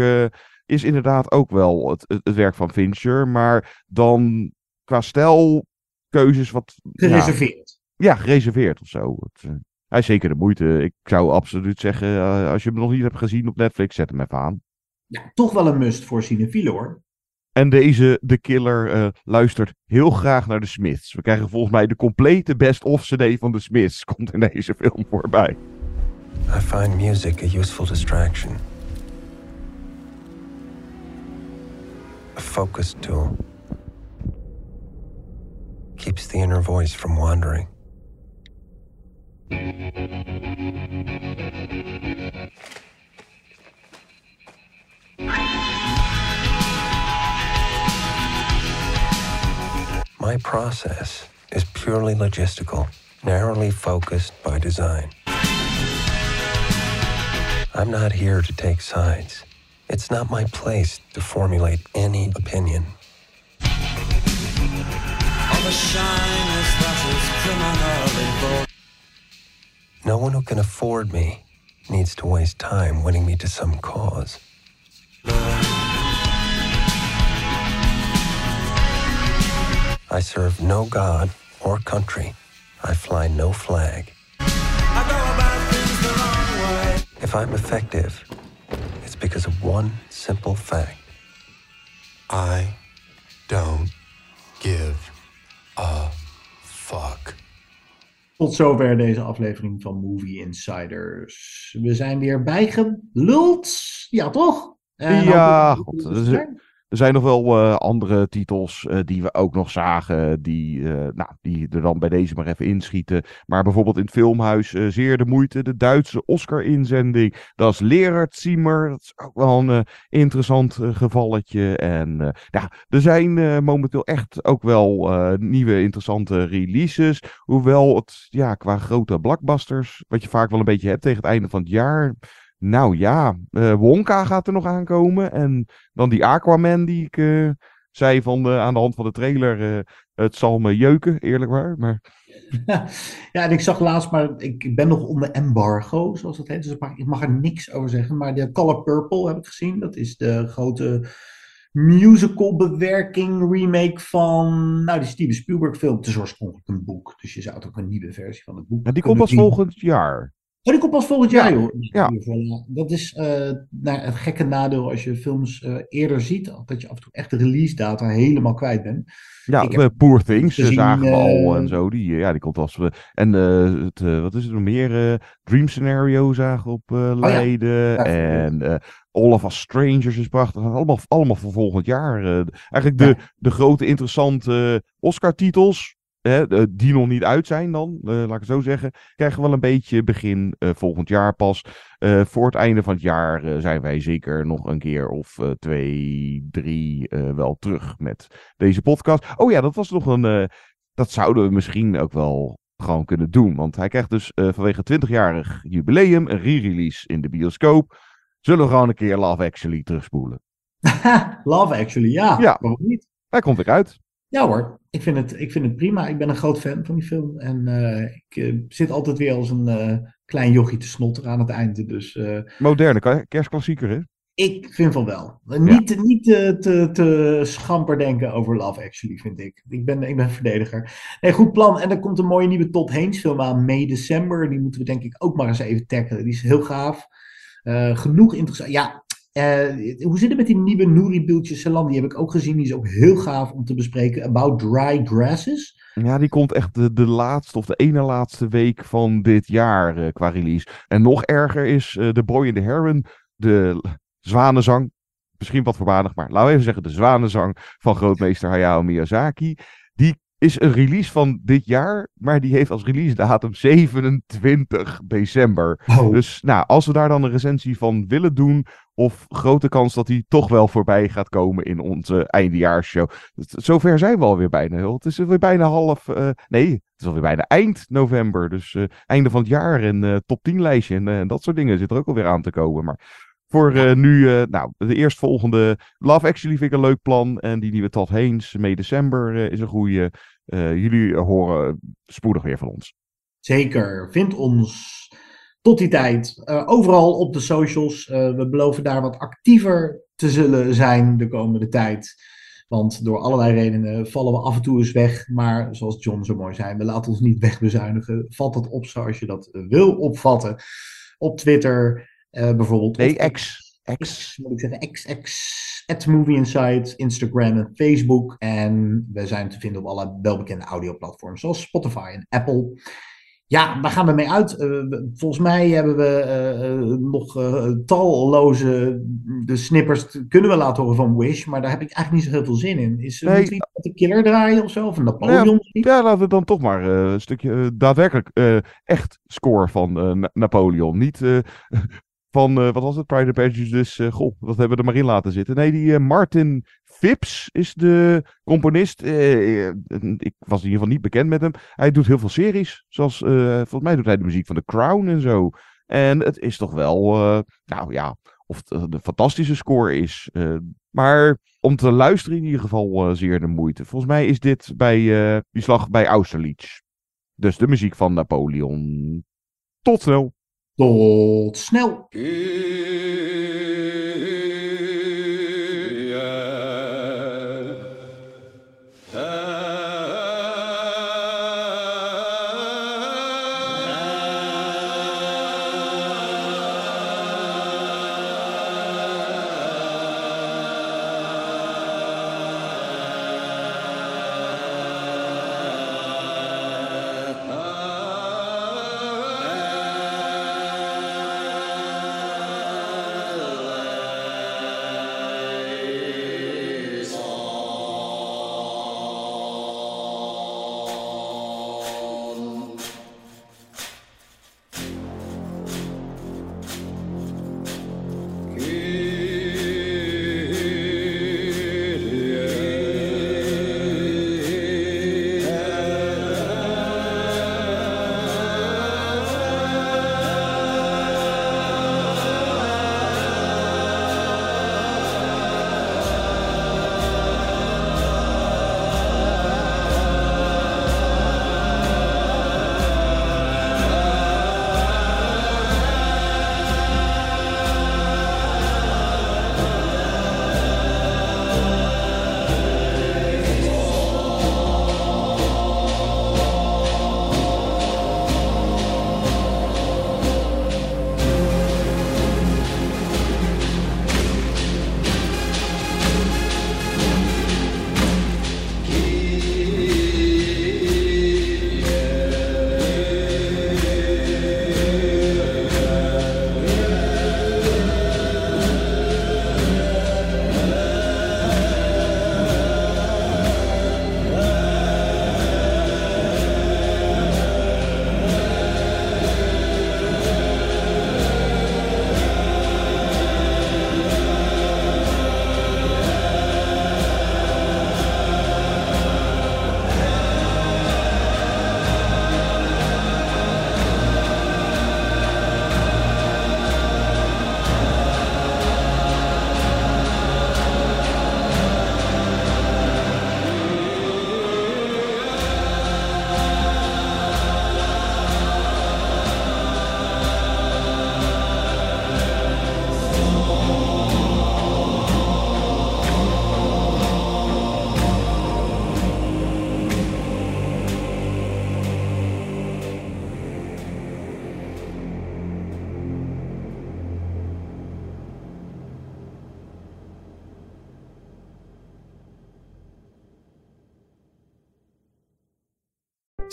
is inderdaad ook wel het, het, het werk van Fincher. Maar dan qua stijl keuzes wat... ja, gereserveerd. ja, gereserveerd of zo. Het, eh, hij is zeker de moeite. Ik zou absoluut zeggen, eh, als je hem nog niet hebt gezien op Netflix, zet hem even aan. Ja, toch wel een must voor cinefielen hoor. En deze, The Killer, eh, luistert heel graag naar de Smiths. We krijgen volgens mij de complete best-of CD van de Smiths. (laughs) Komt in deze film voorbij. I find music a useful distraction. A focus tool. Keeps the inner voice from wandering. My process is purely logistical, narrowly focused by design. I'm not here to take sides. It's not my place to formulate any opinion. All the shyness that is criminally vulgar. No one who can afford me needs to waste time winning me to some cause. I serve no god or country. I fly no flag. If I'm effective, because of one simple fact. I don't give a fuck. Tot zover deze aflevering van Movie Insiders. We zijn weer bijgeluld. Ja, toch? En ja, god, dat is- er zijn nog wel uh, andere titels uh, die we ook nog zagen, die, uh, nou, die er dan bij deze maar even inschieten. Maar bijvoorbeeld in het filmhuis zeer de moeite, de Duitse Oscar-inzending. Dat is Lerard Zimmer, dat is ook wel een interessant gevalletje. En ja, er zijn momenteel echt ook wel nieuwe interessante releases. Hoewel het ja, qua grote blockbusters, wat je vaak wel een beetje hebt tegen het einde van het jaar nou ja, uh, Wonka gaat er nog aankomen. En dan die Aquaman die ik uh, zei van de, aan de hand van de trailer. Uh, het zal me jeuken, eerlijk waar. Maar... (laughs) Ja, en ik zag laatst, maar ik ben nog onder embargo, zoals dat heet. Dus ik mag, ik mag er niks over zeggen. Maar de Color Purple heb ik gezien. Dat is de grote musical bewerking, remake van, nou die Steven Spielberg film. Het is oorspronkelijk een boek, dus je zou het ook een nieuwe versie van het boek En die komt pas volgend jaar. Oh, die komt pas volgend jaar, ja. joh. Ja. Dat is uh, nou, het gekke nadeel als je films uh, eerder ziet, dat je af en toe echt de release data helemaal kwijt bent. Ja, uh, Poor Things gezien, zagen we eh, al en zo. Die, ja, die komt als we. En eh, het, eh, wat is het nog meer? eh, Dream Scenario zagen we op eh, Leiden. Ja, en eh All of Us Strangers is prachtig. Allemaal, allemaal voor volgend jaar. eh. eigenlijk de, de grote interessante Oscar-titels. Hè, die nog niet uit zijn dan, eh, laat ik het zo zeggen. Krijgen we wel een beetje begin eh, volgend jaar pas. Eh, voor het einde van het jaar zijn wij zeker nog een keer of twee, drie wel terug met deze podcast. Oh ja, dat was nog een. dat zouden we misschien ook wel gewoon kunnen doen. Want hij krijgt dus eh, vanwege 20-jarig jubileum een re-release in de bioscoop. Zullen we gewoon een keer Love Actually terugspoelen? (laughs) Love Actually, ja. Ja. Waarom niet? Hij komt weer uit. Ja hoor, ik vind, het, ik vind het prima. Ik ben een groot fan van die film. En eh, ik eh, zit altijd weer als een eh, klein jochie te snotteren aan het einde. Dus Moderne kerstklassieker, hè? ik vind van wel. Niet, niet te, te, te schamper denken over Love Actually, vind ik. Ik ben, ik ben verdediger. Nee, goed plan. En er komt een mooie nieuwe Todd Haynes film aan, mei december. Die moeten we denk ik ook maar eens even tackelen. Die is heel gaaf. Genoeg interessant. Ja, eh, hoe zit het met die nieuwe Nouri Biltje Salam? Die heb ik ook gezien. Die is ook heel gaaf om te bespreken. About Dry Grasses. Ja, die komt echt de, de laatste of de ene laatste week van dit jaar eh, qua release. En nog erger is eh The Boy and the Heron, de zwanenzang. Misschien wat voorbarig, maar laten we even zeggen de zwanenzang van grootmeester Hayao Miyazaki. Die is een release van dit jaar, maar die heeft als release datum 27 december. Dus nou, als we daar dan een recensie van willen doen, of grote kans dat die toch wel voorbij gaat komen in onze eindejaarsshow. Zover zijn we alweer bijna. Het is weer bijna half. eh, nee, het is alweer bijna eind november. Dus eh, einde van het jaar en eh, top 10 lijstje en dat soort dingen zit er ook alweer aan te komen. Maar voor eh, nu, eh, nou, de eerstvolgende Love Actually vind ik een leuk plan. En die nieuwe Todd Haynes, mee december, eh, is een goede. jullie horen spoedig weer van ons. Zeker. Vind ons tot die tijd overal op de socials. We beloven daar wat actiever te zullen zijn de komende tijd. Want door allerlei redenen vallen we af en toe eens weg. Maar zoals John zo mooi zei, we laten ons niet wegbezuinigen. Vat dat op zoals je dat wil opvatten. Op Twitter bijvoorbeeld. Nee, X. X, moet ik zeggen. XX. At Movie Insight, Instagram en Facebook. En we zijn te vinden op alle welbekende audioplatforms zoals Spotify en Apple. Ja, waar gaan we mee uit? Eh, volgens mij hebben we eh, eh, nog eh, talloze de snippers kunnen we laten horen van Wish, maar daar heb ik eigenlijk niet zo heel veel zin in. Is Nee. moeten we de killer draaien of zo? Of een Napoleon? Nou ja, ja, laten we dan toch maar eh, een stukje eh, daadwerkelijk eh, echt score van eh, Na- Napoleon. Niet eh, (laughs) van, eh, wat was het, Pride and Prejudice, uh, goh, dat hebben we er maar in laten zitten. Nee, die eh, Martin Phipps is de componist. Ik was in ieder geval niet bekend met hem. Hij doet heel veel series, zoals, volgens mij doet hij de muziek van The Crown en zo. En het is toch wel, nou ja, of het een fantastische score is. maar om te luisteren in ieder geval zeer de moeite. Volgens mij is dit bij die slag bij Austerlitz. Dus de muziek van Napoleon. Tot snel. Tot snel.